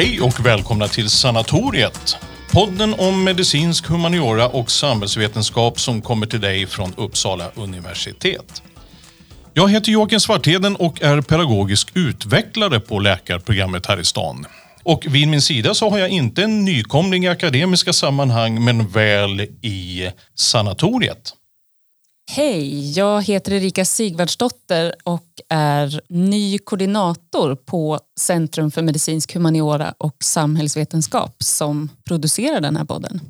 Hej och välkomna till Sanatoriet. Podden om medicinsk humaniora och samhällsvetenskap som kommer till dig från Uppsala universitet. Jag heter Joakim Svartheden och är pedagogisk utvecklare på läkarprogrammet här i stan. Och vid min sida så har jag inte en nykomling i akademiska sammanhang men väl i sanatoriet. Hej, jag heter Erika Sigvardsdotter och är ny koordinator på Centrum för medicinsk humaniora och samhällsvetenskap som producerar den här podden.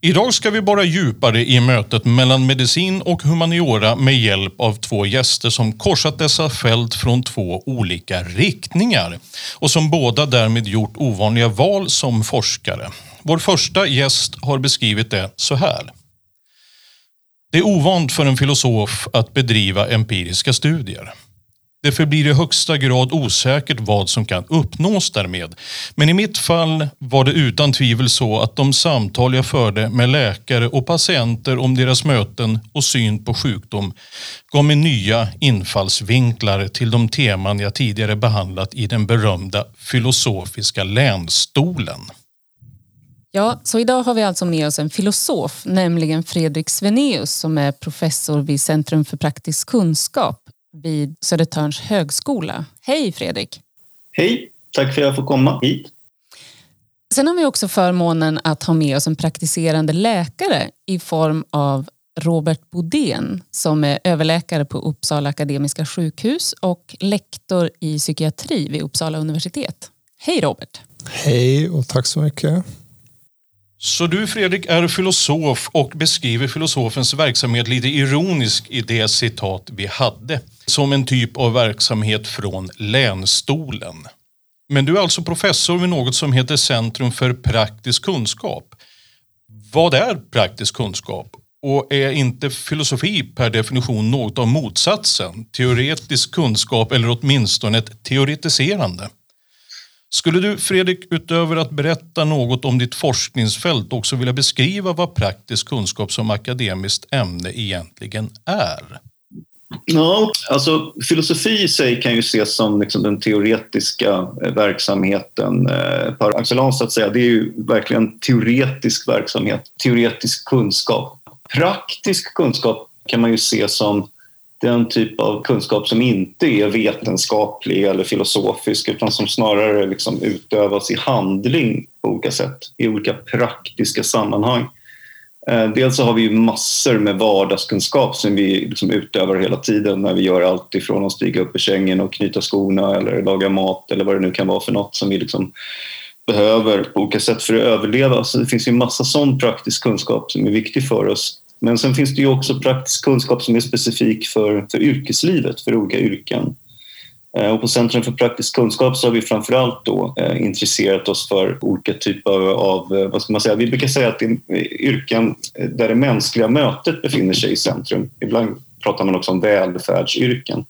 Idag ska vi borra djupare i mötet mellan medicin och humaniora med hjälp av två gäster som korsat dessa fält från två olika riktningar och som båda därmed gjort ovanliga val som forskare. Vår första gäst har beskrivit det så här. Det är ovant för en filosof att bedriva empiriska studier. Det förblir i högsta grad osäkert vad som kan uppnås därmed. Men i mitt fall var det utan tvivel så att de samtal jag förde med läkare och patienter om deras möten och syn på sjukdom gav mig nya infallsvinklar till de teman jag tidigare behandlat i den berömda filosofiska länstolen. Ja, så idag har vi alltså med oss en filosof, nämligen Fredrik Sveneus som är professor vid Centrum för praktisk kunskap vid Södertörns högskola. Hej Fredrik! Hej, tack för att jag får komma hit. Sen har vi också förmånen att ha med oss en praktiserande läkare i form av Robert Bodén som är överläkare på Uppsala Akademiska sjukhus och lektor i psykiatri vid Uppsala universitet. Hej Robert! Hej och tack så mycket. Så du Fredrik är filosof och beskriver filosofens verksamhet lite ironiskt i det citat vi hade. Som en typ av verksamhet från länstolen. Men du är alltså professor vid något som heter Centrum för praktisk kunskap. Vad är praktisk kunskap? Och är inte filosofi per definition något av motsatsen? Teoretisk kunskap eller åtminstone ett teoretiserande? Skulle du Fredrik, utöver att berätta något om ditt forskningsfält också vilja beskriva vad praktisk kunskap som akademiskt ämne egentligen är? Ja, alltså filosofi i sig kan ju ses som liksom den teoretiska eh, verksamheten eh, par excellence, så att säga. Det är ju verkligen teoretisk verksamhet, teoretisk kunskap. Praktisk kunskap kan man ju se som den typ av kunskap som inte är vetenskaplig eller filosofisk utan som snarare liksom utövas i handling på olika sätt, i olika praktiska sammanhang. Eh, dels så har vi ju massor med vardagskunskap som vi liksom utövar hela tiden när vi gör allt ifrån att stiga upp i sängen och knyta skorna eller laga mat eller vad det nu kan vara för något som vi liksom behöver på olika sätt för att överleva. Så det finns ju massa sån praktisk kunskap som är viktig för oss. Men sen finns det ju också praktisk kunskap som är specifik för, för yrkeslivet, för olika yrken. Eh, och på Centrum för praktisk kunskap så har vi framförallt då eh, intresserat oss för olika typer av, eh, vad ska man säga, vi brukar säga att det är yrken där det mänskliga mötet befinner sig i centrum. Ibland pratar man också om välfärdsyrken,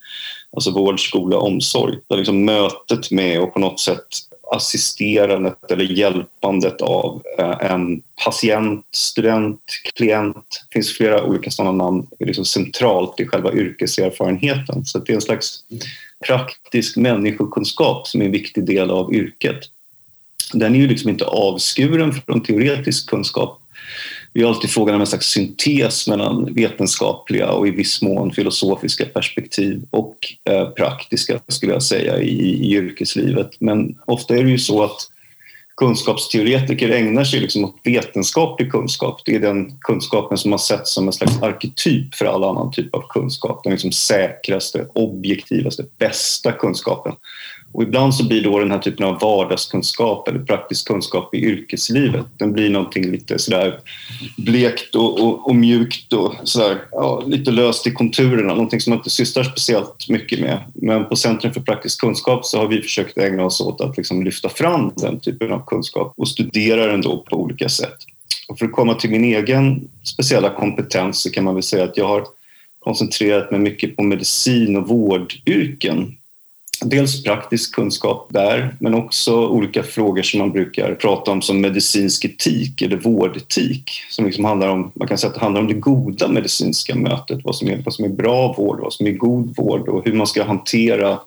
alltså vård, skola, omsorg. Där liksom mötet med och på något sätt assisterandet eller hjälpandet av eh, en patient, student, klient. Det finns flera olika sådana namn liksom centralt i själva yrkeserfarenheten. Så det är en slags praktisk människokunskap som är en viktig del av yrket. Den är ju liksom inte avskuren från teoretisk kunskap det är alltid frågan om en slags syntes mellan vetenskapliga och i viss mån filosofiska perspektiv och eh, praktiska, skulle jag säga, i, i yrkeslivet. Men ofta är det ju så att kunskapsteoretiker ägnar sig liksom åt vetenskaplig kunskap. Det är den kunskapen som har setts som en slags arketyp för all annan typ av kunskap. Den liksom säkraste, objektivaste, bästa kunskapen. Och ibland så blir då den här typen av vardagskunskap eller praktisk kunskap i yrkeslivet, den blir någonting lite sådär blekt och, och, och mjukt och sådär, ja, lite löst i konturerna, någonting som man inte sysslar speciellt mycket med. Men på Centrum för praktisk kunskap så har vi försökt ägna oss åt att liksom lyfta fram den typen av kunskap och studera den då på olika sätt. Och för att komma till min egen speciella kompetens så kan man väl säga att jag har koncentrerat mig mycket på medicin och vårdyrken dels praktisk kunskap där, men också olika frågor som man brukar prata om som medicinsk etik eller vårdetik. Som liksom handlar om, man kan säga att det handlar om det goda medicinska mötet, vad som är, vad som är bra vård, vad som är god vård och hur man ska hantera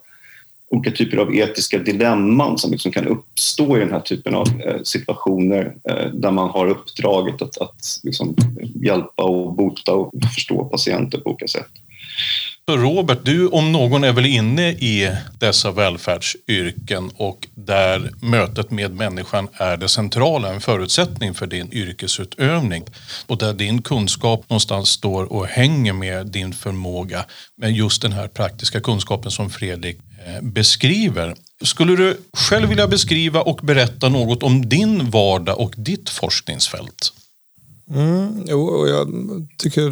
olika typer av etiska dilemman som liksom kan uppstå i den här typen av eh, situationer eh, där man har uppdraget att, att liksom hjälpa och bota och förstå patienter på olika sätt. Så Robert, du om någon är väl inne i dessa välfärdsyrken och där mötet med människan är det centrala, en förutsättning för din yrkesutövning och där din kunskap någonstans står och hänger med din förmåga med just den här praktiska kunskapen som Fredrik eh, beskriver. Skulle du själv vilja beskriva och berätta något om din vardag och ditt forskningsfält? Mm, jo, och jag tycker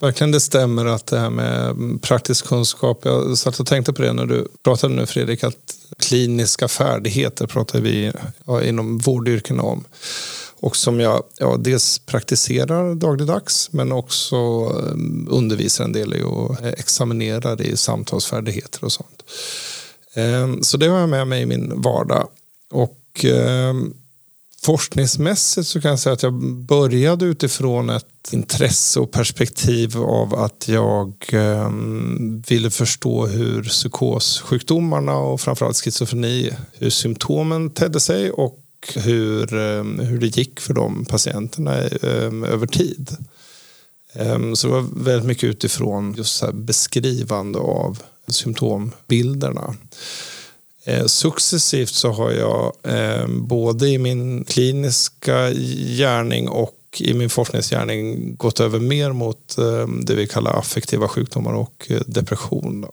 verkligen det stämmer att det här med praktisk kunskap. Jag satt och tänkte på det när du pratade nu Fredrik, att kliniska färdigheter pratar vi ja, inom vårdyrken om. Och som jag ja, dels praktiserar dagligdags men också eh, undervisar en del i och examinerar i samtalsfärdigheter och sånt. Ehm, så det har jag med mig i min vardag. Och ehm, Forskningsmässigt så kan jag säga att jag började utifrån ett intresse och perspektiv av att jag eh, ville förstå hur psykossjukdomarna och framförallt schizofreni, hur symptomen tedde sig och hur, eh, hur det gick för de patienterna eh, över tid. Ehm, så det var väldigt mycket utifrån just så beskrivande av symptombilderna. Eh, successivt så har jag eh, både i min kliniska gärning och i min forskningsgärning gått över mer mot eh, det vi kallar affektiva sjukdomar och eh, depression.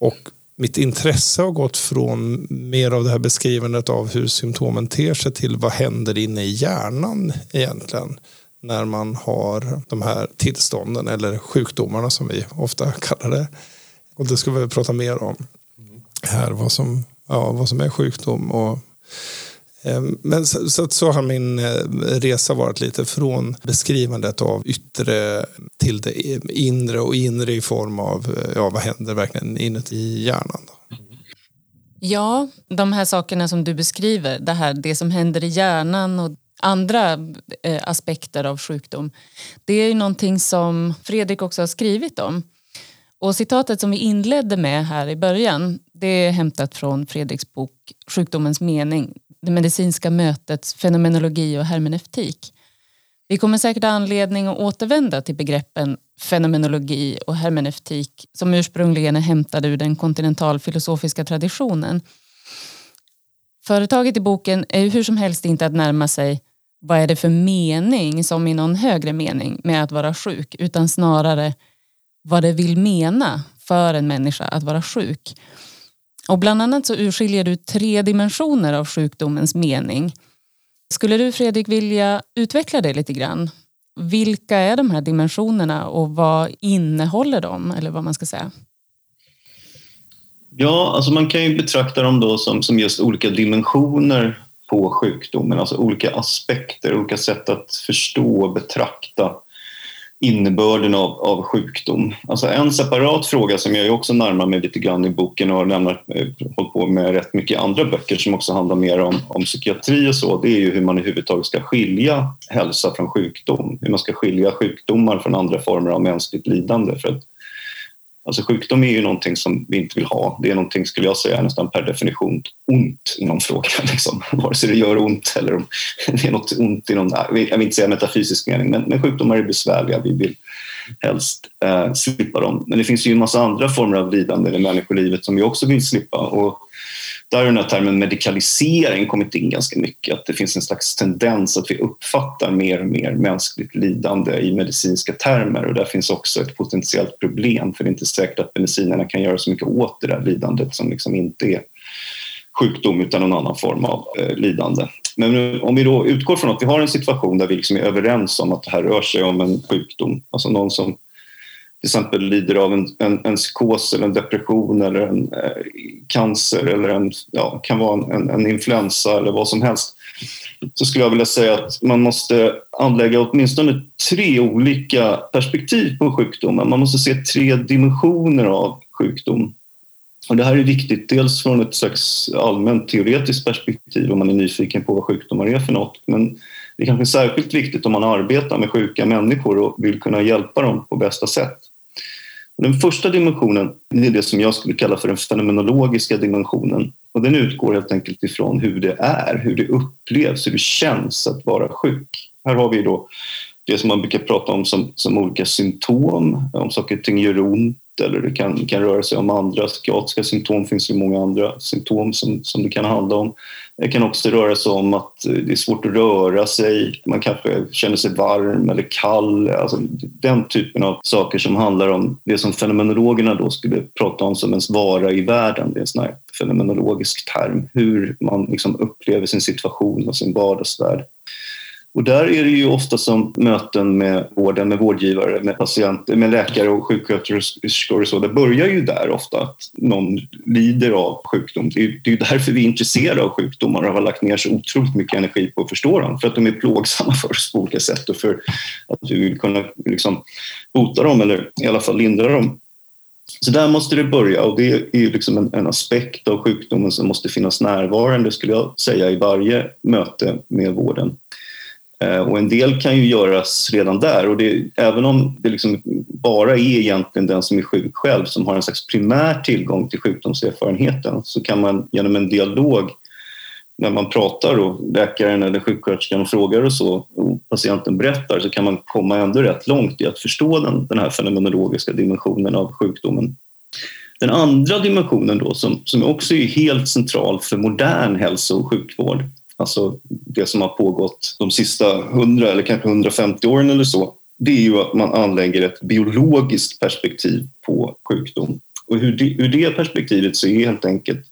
Och mitt intresse har gått från mer av det här beskrivandet av hur symptomen ter sig till vad händer inne i hjärnan egentligen när man har de här tillstånden eller sjukdomarna som vi ofta kallar det. Och det ska vi prata mer om här, vad som ja, vad som är sjukdom. Och, ehm, men så, så, så, har min eh, resa varit lite från beskrivandet av yttre till det inre och inre i form av eh, ja, vad händer verkligen inuti hjärnan. Då. Ja, de här sakerna som du beskriver, det här det som händer i hjärnan och andra eh, aspekter av sjukdom. Det är ju någonting som Fredrik också har skrivit om. Och citatet som vi inledde med här i början, det är hämtat från Fredriks bok Sjukdomens mening, det medicinska mötets fenomenologi och hermeneutik. Vi kommer säkert ha anledning att återvända till begreppen fenomenologi och hermeneutik som ursprungligen är hämtade ur den kontinentalfilosofiska traditionen. Företaget i boken är hur som helst inte att närma sig vad är det för mening som i någon högre mening med att vara sjuk utan snarare vad det vill mena för en människa att vara sjuk. Och bland annat så urskiljer du tre dimensioner av sjukdomens mening. Skulle du Fredrik vilja utveckla det lite grann? Vilka är de här dimensionerna och vad innehåller de? Eller vad man ska säga. Ja, alltså man kan ju betrakta dem då som, som just olika dimensioner på sjukdomen, alltså olika aspekter, olika sätt att förstå och betrakta innebörden av, av sjukdom. Alltså en separat fråga som jag också närmar mig lite grann i boken och har eh, hållit på med rätt mycket andra böcker som också handlar mer om, om psykiatri och så, det är ju hur man överhuvudtaget ska skilja hälsa från sjukdom. Hur man ska skilja sjukdomar från andra former av mänskligt lidande. För att Alltså sjukdom är ju någonting som vi inte vill ha. Det är någonting, skulle jag säga, nästan per definition ont i någon fråga. Liksom. Vare sig det gör ont eller om det är något ont i någon, jag vill inte säga metafysisk mening, men, men sjukdomar är besvärliga. Vi vill helst eh, slippa dem. Men det finns ju en massa andra former av lidande i människolivet som vi också vill slippa. Och där har den här termen medikalisering kommit in ganska mycket. Att det finns en slags tendens att vi uppfattar mer och mer mänskligt lidande i medicinska termer och där finns också ett potentiellt problem för det är inte säkert att medicinerna kan göra så mycket åt det där lidandet som liksom inte är sjukdom utan någon annan form av eh, lidande. Men om vi då utgår från att vi har en situation där vi liksom är överens om att det här rör sig om en sjukdom, alltså någon som till exempel lider av en, en, en psykos eller en depression eller en eh, cancer eller en, ja, kan vara en, en influensa eller vad som helst så skulle jag vilja säga att man måste anlägga åtminstone tre olika perspektiv på sjukdomen. Man måste se tre dimensioner av sjukdom. Och det här är viktigt, dels från ett slags allmänt teoretiskt perspektiv om man är nyfiken på vad sjukdomar är för något. Men det är kanske särskilt viktigt om man arbetar med sjuka människor och vill kunna hjälpa dem på bästa sätt. Den första dimensionen är det som jag skulle kalla för den fenomenologiska dimensionen. Och den utgår helt enkelt ifrån hur det är, hur det upplevs, hur det känns att vara sjuk. Här har vi då det som man brukar prata om som, som olika symptom, om saker och ting gör ont eller det kan, kan röra sig om andra psykiatriska symptom. Det finns ju många andra symptom som, som det kan handla om. Det kan också röra sig om att det är svårt att röra sig. Man kanske känner sig varm eller kall. Alltså den typen av saker som handlar om det som fenomenologerna då skulle prata om som ens vara i världen. Det är en sån här fenomenologisk term. Hur man liksom upplever sin situation och sin vardagsvärld. Och där är det ju ofta som möten med vården, med vårdgivare, med patienter, med läkare och sjuksköterskor och så. Det börjar ju där ofta att någon lider av sjukdom. Det är, ju därför vi är intresserade av sjukdomar och har lagt ner så otroligt mycket energi på att förstå dem. För att de är plågsamma för oss på olika sätt och för att vi vill kunna liksom bota dem eller i alla fall lindra dem. Så där måste det börja och det är ju liksom en, en, aspekt av sjukdomen som måste finnas närvarande skulle jag säga i varje möte med vården. Eh, och en del kan ju göras redan där och det, även om det liksom bara är egentligen den som är sjuk själv som har en slags primär tillgång till sjukdomserfarenheten så kan man genom en dialog när man pratar och läkaren eller sjuksköterskan frågar och så och patienten berättar så kan man komma ändå rätt långt i att förstå den, den här fenomenologiska dimensionen av sjukdomen. Den andra dimensionen då som, som också är helt central för modern hälso och sjukvård alltså det som har pågått de sista 100 eller kanske 150 åren eller så, det är ju att man anlägger ett biologiskt perspektiv på sjukdom. Och ur det, ur det perspektivet så är helt enkelt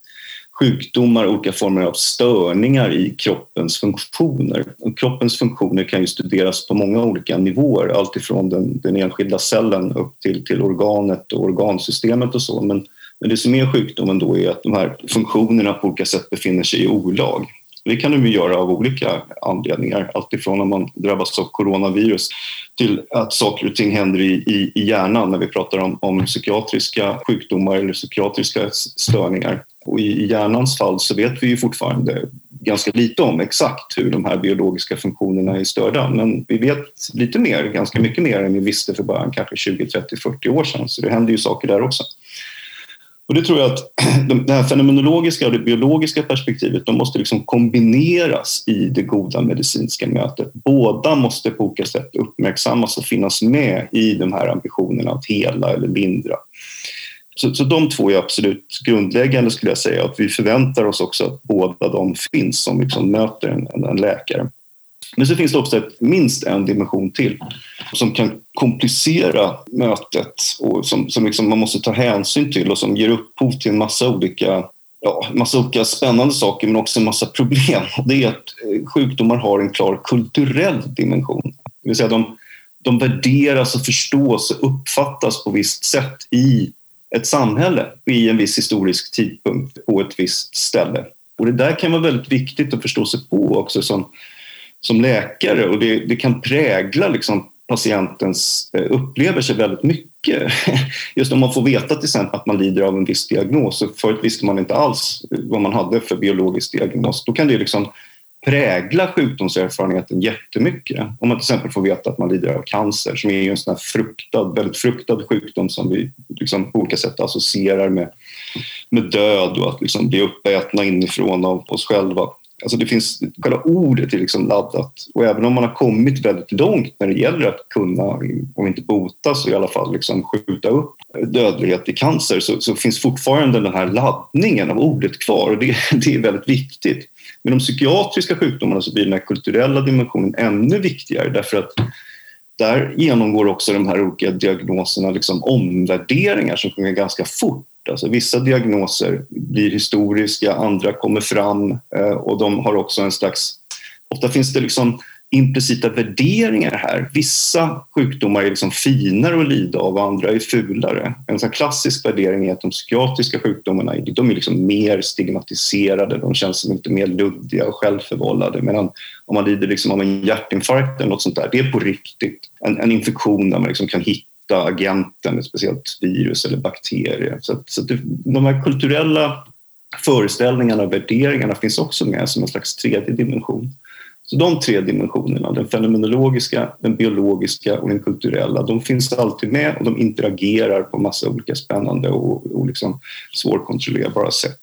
sjukdomar olika former av störningar i kroppens funktioner. Och kroppens funktioner kan ju studeras på många olika nivåer, alltifrån den, den enskilda cellen upp till, till organet och organsystemet och så. Men, men det som är sjukdomen då är att de här funktionerna på olika sätt befinner sig i olag. Det kan de ju göra av olika anledningar. Alltifrån när man drabbas av coronavirus till att saker och ting händer i, i, i hjärnan när vi pratar om, om psykiatriska sjukdomar eller psykiatriska störningar. Och i hjärnans fall så vet vi ju fortfarande ganska lite om exakt hur de här biologiska funktionerna är störda. Men vi vet lite mer, ganska mycket mer än vi visste för bara kanske 20, 30, 40 år sedan. Så det händer ju saker där också. Och det tror jag att det här fenomenologiska och det biologiska perspektivet de måste liksom kombineras i det goda medicinska mötet. Båda måste på olika sätt uppmärksammas och finnas med i de här ambitionerna att hela eller lindra. Så, så de två är absolut grundläggande skulle jag säga. Att vi förväntar oss också att båda de finns som liksom möter en, en läkare. Men så finns det också ett, minst en dimension till som kan komplicera mötet och som, som liksom man måste ta hänsyn till och som ger upphov till en massa olika ja, massa olika spännande saker men också en massa problem. Det är att eh, sjukdomar har en klar kulturell dimension. Det vill säga de, de värderas och förstås och uppfattas på visst sätt i ett samhälle i en viss historisk tidpunkt på ett visst ställe. Och det där kan vara väldigt viktigt att förstå sig på också som som läkare och det, det kan prägla liksom patientens eh, upplevelse väldigt mycket. Just om man får veta till exempel att man lider av en viss diagnos förut visste man inte alls eh, vad man hade för biologisk diagnos. Då kan det liksom prägla sjukdomserfarenheten jättemycket. Om man till exempel får veta att man lider av cancer som är en sån fruktad, väldigt fruktad sjukdom som vi liksom på olika sätt associerar med, med död och att liksom bli uppätna inifrån av oss själva. Alltså det finns, själva ordet är liksom laddat. Och även om man har kommit väldigt långt när det gäller att kunna, om inte bota så i alla fall liksom skjuta upp dödlighet i cancer så, så finns fortfarande den här laddningen av ordet kvar. Och det, det är väldigt viktigt. Med de psykiatriska sjukdomarna så blir den här kulturella dimensionen ännu viktigare därför att där genomgår också de här olika diagnoserna liksom omvärderingar som sker ganska fort. Alltså vissa diagnoser blir historiska, andra kommer fram eh, och de har också en slags... Ofta finns det liksom implicita värderingar här. Vissa sjukdomar är liksom finare att lida av och andra är fulare. En sån klassisk värdering är att de psykiatriska sjukdomarna de är liksom mer stigmatiserade, de känns som lite mer luddiga och självförvållade. Medan om man lider liksom av en hjärtinfarkt eller något sånt där, det är på riktigt. En, en infektion där man liksom kan hitta hitta agenten, ett speciellt virus eller bakterie. Så, så att de här kulturella föreställningarna och värderingarna finns också med som en slags tredje dimension Så de tre dimensionerna, den fenomenologiska, den biologiska och den kulturella, de finns alltid med och de interagerar på massa olika spännande och, och liksom svårkontrollerbara sätt.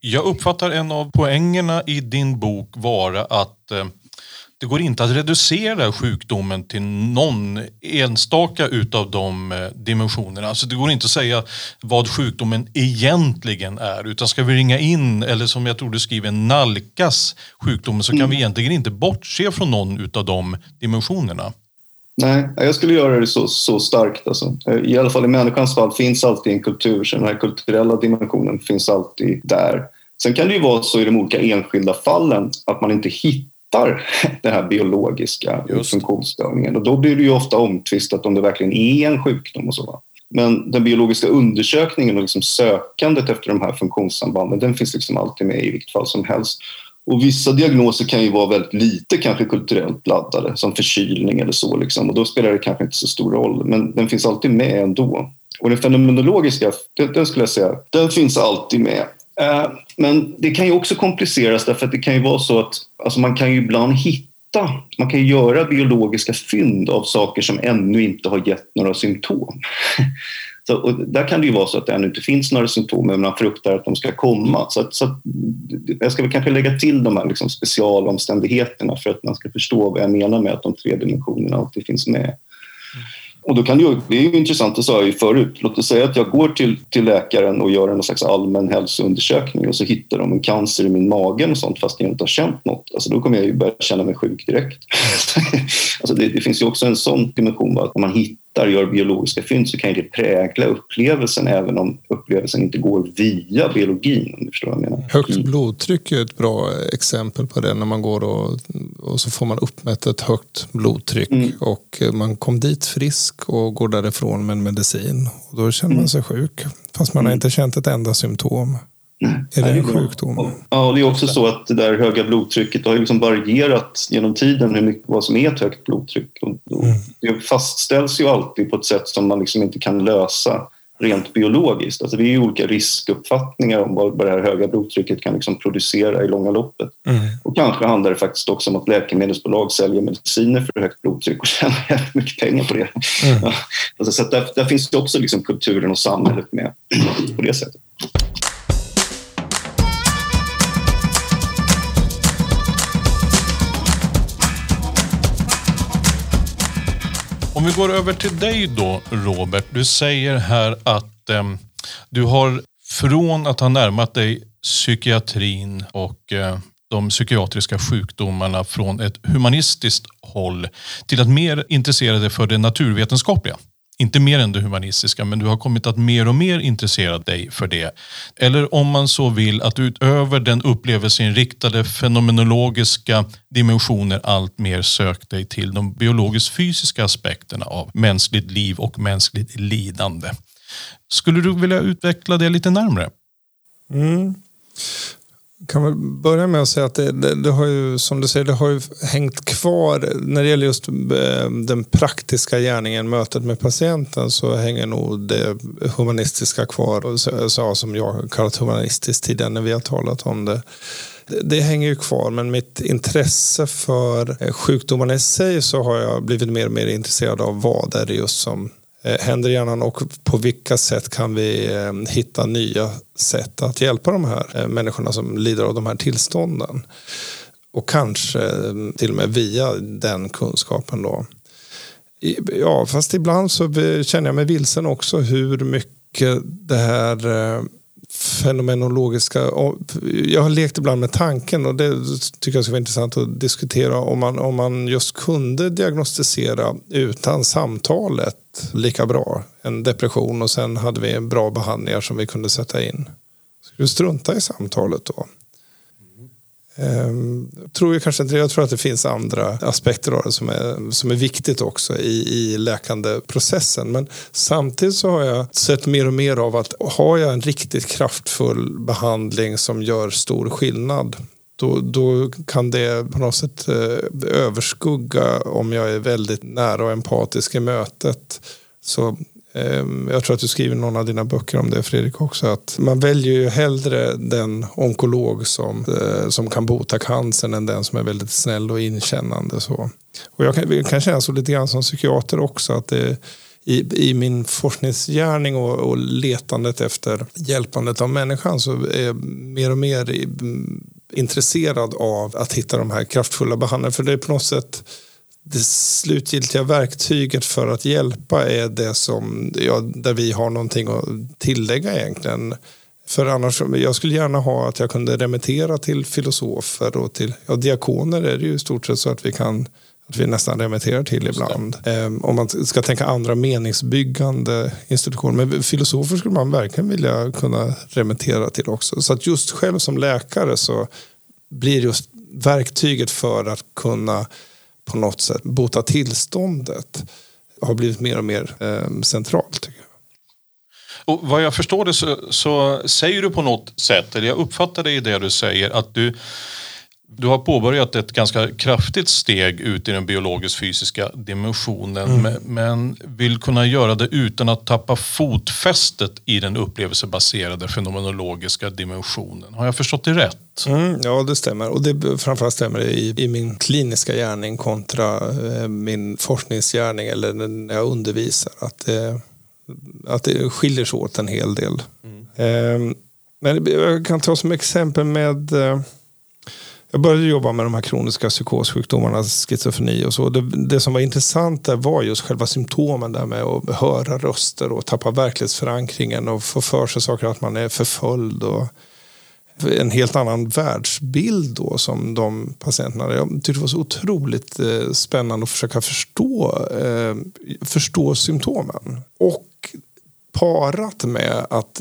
Jag uppfattar en av poängerna i din bok vara att eh, det går inte att reducera sjukdomen till någon enstaka utav de eh, dimensionerna. Alltså det går inte att säga vad sjukdomen egentligen är utan ska vi ringa in eller som jag tror du skriver nalkas sjukdomen så kan mm. vi egentligen inte bortse från någon utav de dimensionerna. Nej, jag skulle göra det så, så starkt. Alltså. I alla fall i människans fall finns alltid en kultur, så den här kulturella dimensionen finns alltid där. Sen kan det ju vara så i de olika enskilda fallen att man inte hittar den här biologiska Just. funktionsstörningen och då blir det ju ofta omtvistat om det verkligen är en sjukdom och så. Men den biologiska undersökningen och liksom sökandet efter de här funktionssambanden den finns liksom alltid med i vilket fall som helst. Och vissa diagnoser kan ju vara väldigt lite kanske kulturellt laddade som förkylning eller så liksom, och då spelar det kanske inte så stor roll men den finns alltid med ändå. Och den fenomenologiska, den, den skulle jag säga, den finns alltid med. Eh, men det kan ju också kompliceras därför att det kan ju vara så att alltså man kan ju ibland hitta, man kan göra biologiska fynd av saker som ännu inte har gett några symptom. Så, där kan det ju vara så att det ännu inte finns några symptom men man fruktar att de ska komma. Så, så jag ska väl kanske lägga till de här liksom specialomständigheterna för att man ska förstå vad jag menar med att de tre dimensionerna alltid finns med. Och då kan det, ju, det är ju intressant, det sa jag ju förut. Låt oss säga att jag går till, till läkaren och gör en slags allmän hälsoundersökning och så hittar de en cancer i min mage och sånt fast jag inte har känt något. Alltså då kommer jag ju börja känna mig sjuk direkt. alltså det, det, finns ju också en sån dimension att man hittar hittar, gör biologiska fynd så kan det prägla upplevelsen även om upplevelsen inte går via biologin. Om du förstår vad jag menar. Högt blodtryck är ett bra exempel på det. När man går och, och så får man uppmätt ett högt blodtryck mm. och man kom dit frisk och går därifrån med en medicin. Och då känner man mm. sig sjuk fast man har mm. inte känt ett enda symptom. Är det en sjukdom? Ja, det är också så att det där höga blodtrycket har liksom varierat genom tiden hur mycket, vad som är ett högt blodtryck. Och mm. Det fastställs ju alltid på ett sätt som man liksom inte kan lösa rent biologiskt. Alltså det är olika riskuppfattningar om vad det här höga blodtrycket kan liksom producera i långa loppet. Mm. Och kanske handlar det faktiskt också om att läkemedelsbolag säljer mediciner för högt blodtryck och tjänar mycket pengar på det. Mm. Ja. Alltså så där, där, finns det också liksom kulturen och samhället med på det sättet. Om vi går över till dig då, Robert. Du säger här att eh, du har från att ha närmat dig psykiatrin och eh, de psykiatriska sjukdomarna från ett humanistiskt håll till att mer intressera dig för det naturvetenskapliga inte mer än det humanistiska, men du har kommit att mer och mer intressera dig för det. Eller om man så vill att utöver den upplevelseinriktade fenomenologiska dimensioner allt mer sökt dig till de biologiskt-fysiska aspekterna av mänskligt liv och mänskligt lidande. Skulle du vilja utveckla det lite närmre? Mm kan väl börja med att säga att det, det, det, har ju, som du säger, det har ju hängt kvar. När det gäller just eh, den praktiska gärningen, mötet med patienten, så hänger nog det humanistiska kvar. Så, som jag kallat humanistiskt tidigare när vi har talat om det. Det hänger ju kvar, men mitt intresse för eh, sjukdomarna i sig så har jag blivit mer och mer intresserad av vad är det just som Eh, händer i hjärnan och på vilka sätt kan vi eh, hitta nya sätt att hjälpa de här eh, människorna som lider av de här tillstånden. Och kanske till och med via den kunskapen då. Ja, fast ibland så känner jag mig vilsen också hur mycket det här fenomenologiska... Jag har lekt ibland med tanken och det tycker jag skulle vara intressant att diskutera om man, om man just kunde diagnostisera utan samtalet lika bra. En depression och sen hade vi bra behandlingar som vi kunde sätta in. Ska du strunta i samtalet då? Ehm, tror jag, kanske inte, jag tror att det finns andra aspekter av det som är, som är viktigt också i, i läkandeprocessen. Men samtidigt så har jag sett mer och mer av att har jag en riktigt kraftfull behandling som gör stor skillnad då, då kan det på något sätt eh, överskugga om jag är väldigt nära och empatisk i mötet. Så Ehm, jag tror att du skriver någon av dina böcker om det Fredrik också. Att man väljer ju hellre den onkolog som, eh, som kan bota cancern än den som är väldigt snäll och inkännande. Så. Och jag kan, kan känna så lite grann som psykiater också. att det, i, i min forskningsgärning och, och letandet efter hjälpandet av människan så är jag mer och mer mm, intresserad av att hitta de här kraftfulla behandlingarna. För det är på något sätt det slutgiltiga verktyget för att hjälpa är det som, ja, där vi har någonting att tillägga egentligen. För annars, jag skulle gärna ha att jag kunde remittera till filosofer och till ja, diakoner är det ju i stort sett så att vi kan att vi nästan remitterar till ibland. Um, om man ska tänka andra meningsbyggande institutioner. Men filosofer skulle man verkligen vilja kunna remittera till också. Så att just själv som läkare så blir just verktyget för att kunna på något sätt bota tillståndet har blivit mer och mer eh, centralt. Tycker jag. Och vad jag förstår det så, så, säger du på något sätt, eller jag uppfattar det i det du säger, att du du har påbörjat ett ganska kraftigt steg ut i den biologisk-fysiska dimensionen mm. men vill kunna göra det utan att tappa fotfästet i den upplevelsebaserade fenomenologiska dimensionen. Har jag förstått det rätt? Mm, ja, det stämmer. Och det framförallt stämmer i, i min kliniska gärning kontra eh, min forskningsgärning eller när jag undervisar. Att, eh, att det skiljer sig åt en hel del. Mm. Eh, men jag kan ta som exempel med eh, jag började jobba med de här kroniska psykossjukdomarna, schizofreni och så. Det, det, som var intressant där var just själva symptomen där med att höra röster och tappa verklighetsförankringen och få för sig saker att man är förföljd. Och en helt annan världsbild då som de patienterna Jag tyckte det var så otroligt eh, spännande att försöka förstå, eh, förstå symptomen. Och parat med att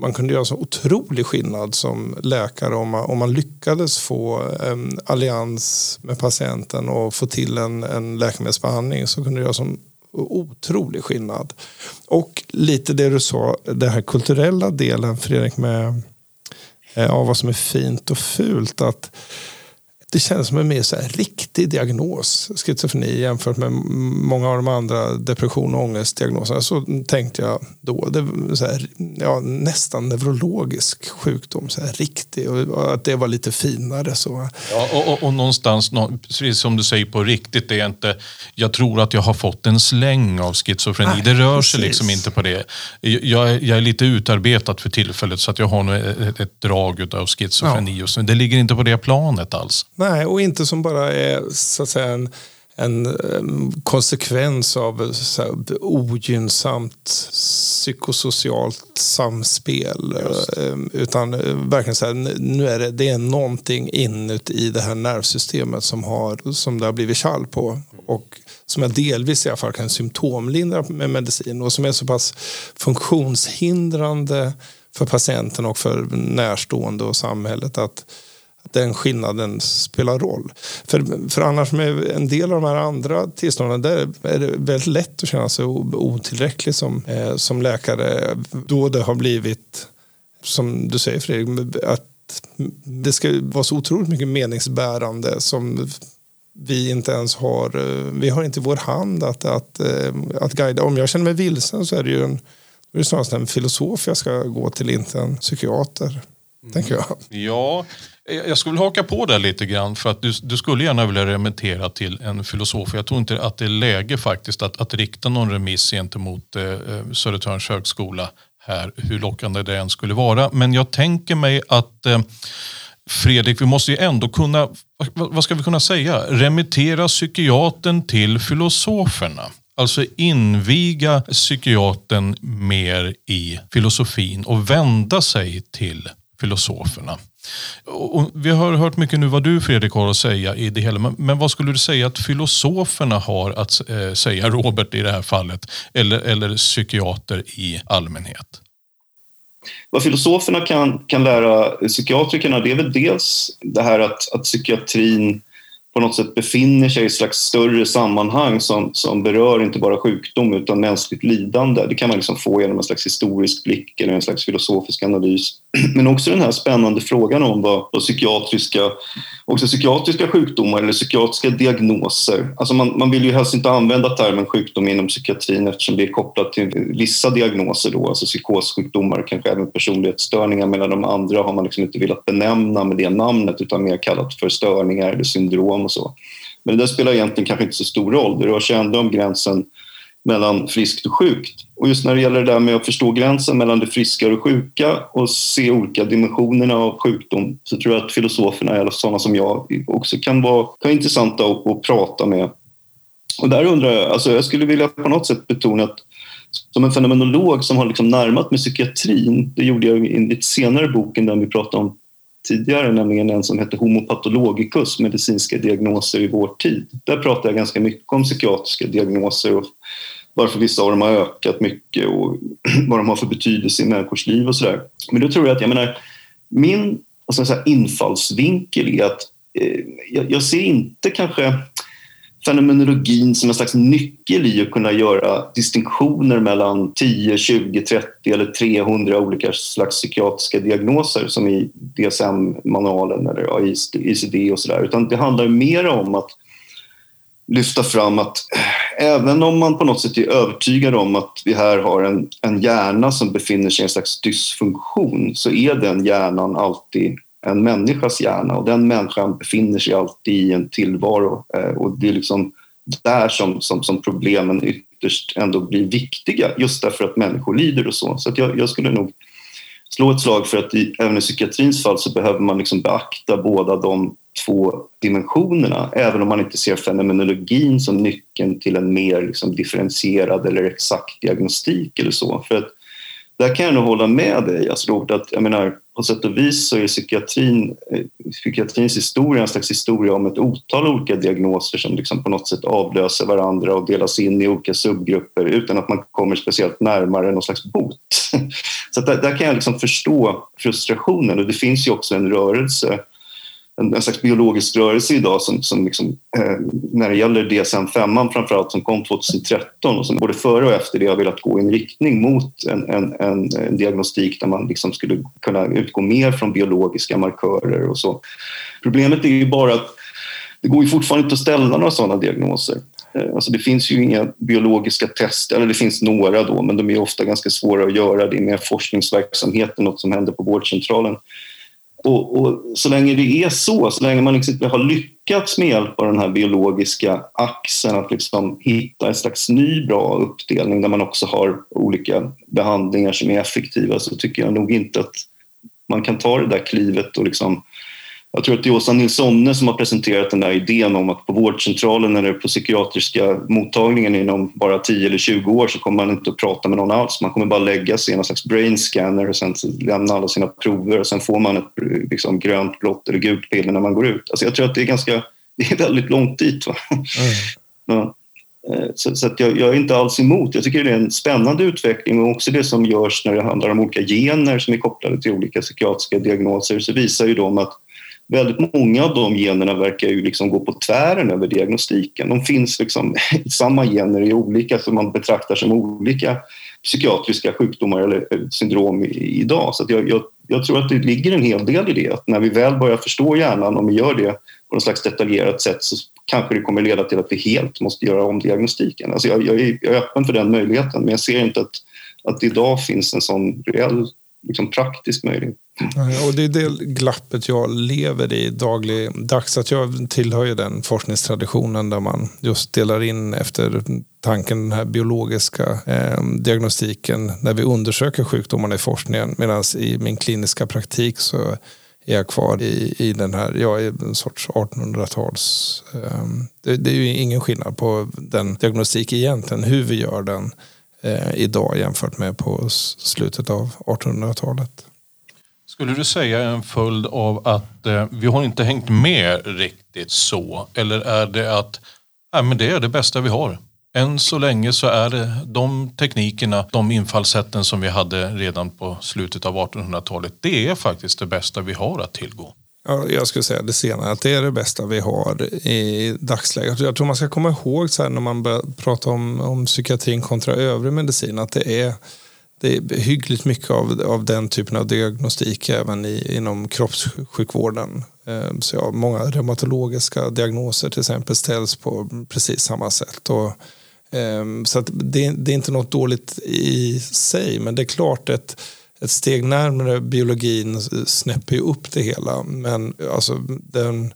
man kunde göra så otrolig skillnad som läkare om man, om man lyckades få en allians med patienten och få till en, en läkemedelsbehandling så kunde det göra som otrolig skillnad. Och lite det du sa, den här kulturella delen Fredrik med eh, ja, vad som är fint och fult. att det känns som en mer så här riktig diagnos, schizofreni jämfört med många av de andra depression och ångestdiagnoserna. Så tänkte jag då, det så här, ja, nästan neurologisk sjukdom, så här, riktig och att det var lite finare. Så. Ja, och, och, och någonstans, precis som du säger på riktigt, det är inte, jag tror att jag har fått en släng av schizofreni. Nej, det rör precis. sig liksom inte på det. Jag är, jag är lite utarbetad för tillfället så att jag har ett, ett drag av schizofreni. Ja. Och så, det ligger inte på det planet alls. Nej, och inte som bara är så att säga en, en konsekvens av så här, ogynnsamt psykosocialt samspel. Utan eh, verkligen så här, nu är det, det är någonting inuti det här nervsystemet som, har, som det har blivit kall på. Och som jag delvis i alla fall kan symptomlindra med medicin och som är så pass funktionshindrande för patienten och för närstående och samhället att den skillnaden spelar roll. För, för annars med en del av de här andra tillstånden där är det väldigt lätt att känna sig otillräcklig som, eh, som läkare. Då det har blivit, som du säger Fredrik, att det ska vara så otroligt mycket meningsbärande som vi inte ens har, eh, vi har inte i vår hand att, att, eh, att guida. Om jag känner mig vilsen så är det ju en, det är snarast en filosof jag ska gå till, inte en psykiater. Mm. Tänker jag. Ja, jag skulle haka på där lite grann för att du, du, skulle gärna vilja remittera till en filosof. Jag tror inte att det är läge faktiskt att, att rikta någon remiss gentemot eh, eh, Södertörns högskola här, hur lockande det än skulle vara. Men jag tänker mig att eh, Fredrik, vi måste ju ändå kunna, vad ska vi kunna säga, remittera psykiatern till filosoferna. Alltså inviga psykiatern mer i filosofin och vända sig till filosoferna. Och vi har hört mycket nu vad du Fredrik har att säga i det hela. Men vad skulle du säga att filosoferna har att eh, säga, Robert i det här fallet, eller, eller psykiater i allmänhet? Vad filosoferna kan, kan lära psykiatrikerna det är väl dels det här att, att psykiatrin på något sätt befinner sig i ett slags större sammanhang som, som berör inte bara sjukdom utan mänskligt lidande. Det kan man liksom få genom en slags historisk blick eller en slags filosofisk analys. Men också den här spännande frågan om vad, vad psykiatriska, också psykiatriska sjukdomar eller psykiatriska diagnoser. Alltså man, man vill ju helst inte använda termen sjukdom inom psykiatrin eftersom det är kopplat till vissa diagnoser, då, alltså psykossjukdomar, kanske även personlighetsstörningar. Medan de andra har man liksom inte velat benämna med det namnet utan mer kallat för störningar eller syndrom och så. Men det där spelar egentligen kanske inte så stor roll. Det rör sig ändå om gränsen mellan friskt och sjukt. Och just när det gäller det där med att förstå gränsen mellan det friska och det sjuka och se olika dimensionerna av sjukdom så tror jag att filosoferna, eller sådana som jag, också kan vara, kan vara intressanta att, att prata med. Och där undrar jag, alltså jag skulle vilja på något sätt betona att som en fenomenolog som har liksom närmat mig psykiatrin, det gjorde jag i lite senare boken där vi pratade om tidigare, nämligen en som hette Homopatologicus, medicinska diagnoser i vår tid. Där pratar jag ganska mycket om psykiatriska diagnoser och varför vissa av dem har ökat mycket och vad de har för betydelse i människors liv och sådär. Men då tror jag att, jag menar, min alltså, så infallsvinkel är att eh, jag, jag ser inte kanske fenomenologin som en slags nyckel i att kunna göra distinktioner mellan 10, 20, 30 eller 300 olika slags psykiatriska diagnoser som i DSM-manualen eller ICD och sådär. Utan det handlar mer om att lyfta fram att eh, även om man på något sätt är övertygad om att vi här har en, en hjärna som befinner sig i en slags dysfunktion så är den hjärnan alltid en människas hjärna och den människan befinner sig alltid i en tillvaro eh, och det är liksom där som, som, som problemen ytterst ändå blir viktiga just därför att människor lider och så. Så att jag, jag skulle nog slå ett slag för att i, även i psykiatrins fall så behöver man liksom beakta båda de två dimensionerna även om man inte ser fenomenologin som nyckeln till en mer liksom differentierad eller exakt diagnostik eller så. För att där kan jag nog hålla med dig, alltså Robert, att jag menar, på sätt och vis så är psykiatrin, eh, psykiatrins historia en slags historia om ett otal olika diagnoser som liksom på något sätt avlöser varandra och delas in i olika subgrupper utan att man kommer speciellt närmare någon slags bot. Så där, där, kan jag liksom förstå frustrationen och det finns ju också en rörelse en, en slags biologisk rörelse idag som, som liksom, eh, när det gäller DSM-5 framförallt som kom 2013 och som både före och efter det har velat gå i en riktning mot en, en, en, en diagnostik där man liksom skulle kunna utgå mer från biologiska markörer och så. Problemet är ju bara att det går ju fortfarande inte att ställa några sådana diagnoser. Eh, alltså det finns ju inga biologiska tester, eller det finns några då, men de är ofta ganska svåra att göra. Det är mer forskningsverksamhet än något som händer på vårdcentralen. Och, och, så länge det är så, så länge man liksom har lyckats med hjälp av den här biologiska axeln att liksom hitta en slags ny bra uppdelning där man också har olika behandlingar som är effektiva så tycker jag nog inte att man kan ta det där klivet och liksom jag tror att det är Åsa Nilssonne som har presenterat den där idén om att på vårdcentralen eller på psykiatriska mottagningen inom bara 10 eller 20 år så kommer man inte att prata med någon alls. Man kommer bara lägga sig i någon slags brain scanner och sen lämna alla sina prover och sen får man ett liksom, grönt, blått eller gult piller när man går ut. Alltså jag tror att det är ganska, det är väldigt långt dit. Va? Mm. Eh, så, så jag, jag, är inte alls emot. Jag tycker det är en spännande utveckling och också det som görs när det handlar om olika gener som är kopplade till olika psykiatriska diagnoser så visar ju de att väldigt många av de generna verkar ju liksom gå på tvären över diagnostiken. De finns liksom samma gener i olika som man betraktar som olika psykiatriska sjukdomar eller eh, syndrom idag. Så jag, jag, jag, tror att det ligger en hel del i det. Att när vi väl börjar förstå hjärnan, om vi gör det på något slags detaljerat sätt så kanske det kommer leda till att vi helt måste göra om diagnostiken. Alltså jag, jag, är, jag är öppen för den möjligheten men jag ser inte att, att idag finns en sån reell liksom praktisk möjlighet. Eh, och det är det glappet jag lever i dagligdags. Att jag tillhör ju den forskningstraditionen där man just delar in efter tanken den här biologiska eh, diagnostiken när vi undersöker sjukdomarna i forskningen. Medan i min kliniska praktik så är jag kvar i, i den här, jag är en sorts 1800-tals... Eh, det, det, är ju ingen skillnad på den diagnostik egentligen, hur vi gör den eh, idag jämfört med på slutet av 1800-talet. Skulle du säga en följd av att eh, vi har inte hängt med riktigt så? Eller är det att nej, men det är det bästa vi har? Än så länge så är det de teknikerna, de infallssätten som vi hade redan på slutet av 1800-talet, det är faktiskt det bästa vi har att tillgå. Ja, jag skulle säga det senare, att det är det bästa vi har i dagsläget. Jag tror man ska komma ihåg så här, när man börjar prata om, om psykiatrin kontra övrig medicin, att det är det är hyggligt mycket av, av den typen av diagnostik även i, inom kroppssjukvården. Eh, så ja, många reumatologiska diagnoser till exempel ställs på precis samma sätt. Och, ehm, så det, det, är inte något dåligt i sig men det är klart ett, ett steg närmare biologin snäpper ju upp det hela. Men alltså den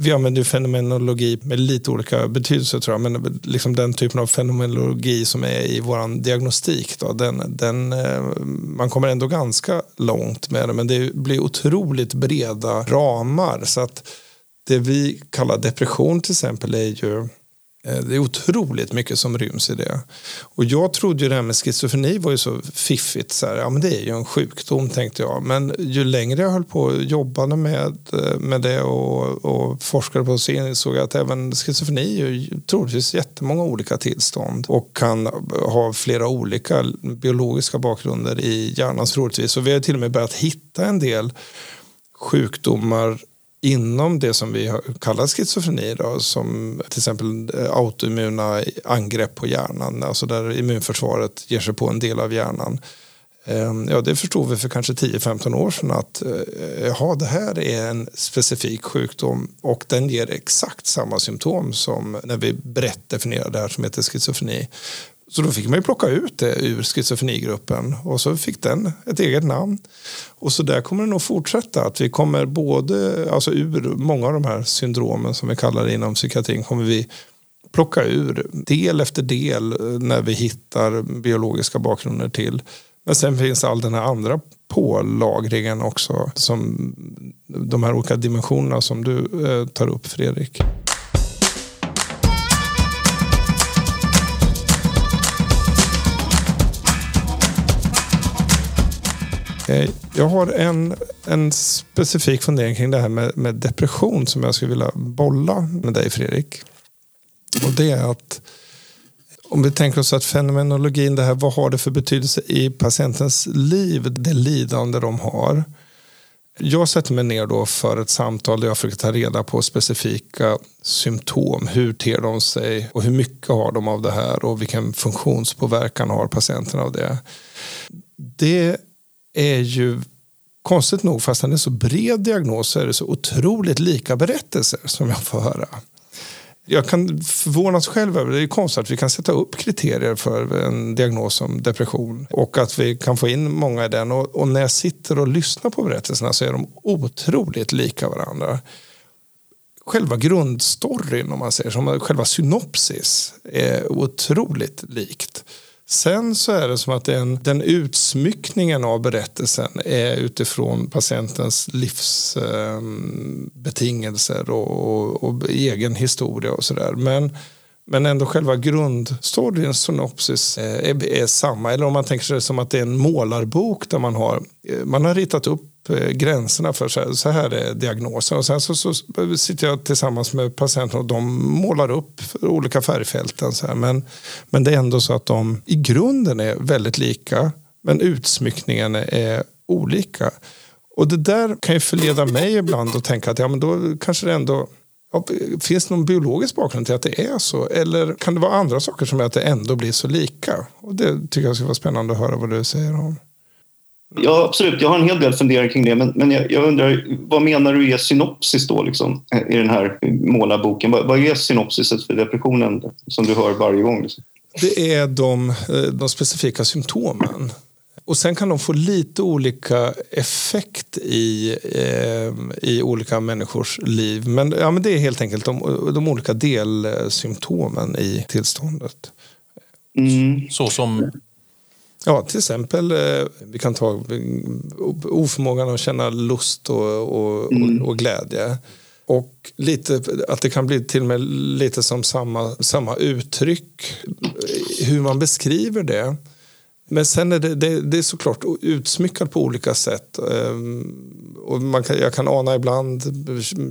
vi använder ju fenomenologi med lite olika betydelser tror jag. Men liksom den typen av fenomenologi som är i vår diagnostik. Då, den, den, eh, man kommer ändå ganska långt med det. Men det blir otroligt breda ramar. Så att det vi kallar depression till exempel är ju Eh, det är otroligt mycket som ryms i det. Och jag trodde ju det här med schizofreni var ju så fiffigt. Så här, ja, men det är ju en sjukdom tänkte jag. Men ju längre jag höll på och jobbade med, eh, med det och, och forskade på det insåg jag att även schizofreni är ju troligtvis jättemånga olika tillstånd och kan ha flera olika biologiska bakgrunder i hjärnan troligtvis. Och vi har till och med börjat hitta en del sjukdomar inom det som vi kallar schizofreni då, som till exempel eh, autoimmuna angrepp på hjärnan, alltså där immunförsvaret ger sig på en del av hjärnan. Ehm, ja, det förstod vi för kanske 10-15 år sedan att eh, eh det här är en specifik sjukdom och den ger exakt samma symptom som när vi brett definierar det här som heter schizofreni. Så då fick man ju plocka ut det ur schizofrenigruppen och så fick den ett eget namn. Och så där kommer det nog fortsätta. Att vi kommer både, alltså ur många av de här syndromen som vi kallar det inom psykiatrin kommer vi plocka ur del efter del eh, när vi hittar biologiska bakgrunder till. Men sen finns all den här andra pålagringen också. Som de här olika dimensionerna som du eh, tar upp Fredrik. Eh, jag har en, en specifik fundering kring det här med, med depression som jag skulle vilja bolla med dig Fredrik. Och det är att om vi tänker oss att fenomenologin, det här, vad har det för betydelse i patientens liv, det lidande de har. Jag sätter mig ner då för ett samtal där jag försöker ta reda på specifika symptom. Hur ter de sig och hur mycket har de av det här och vilken funktionspåverkan har patienten av det. Det är ju konstigt nog, fast han är så bred diagnos, så är det så otroligt lika berättelser som jag får höra. Jag kan förvånas själv över det. är konstigt att vi kan sätta upp kriterier för en diagnos som depression och att vi kan få in många i den. Och, och när jag sitter och lyssnar på berättelserna så är de otroligt lika varandra. Själva grundstoryn, om man säger som själva synopsis, är otroligt likt. Sen så är det som att den, den utsmyckningen av berättelsen är utifrån patientens livsbetingelser eh, och, och, och, egen historia och sådär. Men, men ändå själva grundstoryn, synopsis, eh, är, är, samma. Eller om man tänker sig som att det är en målarbok där man har, eh, man har ritat upp eh, gränserna för så här, så här är diagnosen. Och sen så, så, sitter jag tillsammans med patienten och de målar upp olika färgfälten. Så här. Men, men det är ändå så att de i grunden är väldigt lika. Men utsmyckningen är olika. Och det där kan ju förleda mig ibland att tänka att ja, men då kanske det ändå Finns det någon biologisk bakgrund till att det är så? Eller kan det vara andra saker som gör att det ändå blir så lika? Och det tycker jag ska vara spännande att höra vad du säger om. Ja, absolut. Jag har en hel del funderingar kring det. Men, men jag, jag, undrar, vad menar du är synopsis då liksom, i den här målarboken? Vad, vad är synopsiset för depressionen som du hör varje gång? Liksom? Det är de, eh, de specifika symptomen. Och sen kan de få lite olika effekt i, eh, i olika människors liv. Men, ja, men det är helt enkelt de, de olika delsymptomen i tillståndet. Mm. Så som Ja, till exempel eh, vi kan ta oförmågan att känna lust och, och, mm. och, och, glädje. Och lite, att det kan bli till och med lite som samma, samma uttryck, hur man beskriver det. Men sen är det, det, det är såklart utsmyckat på olika sätt. Ehm, och man kan, jag kan ana ibland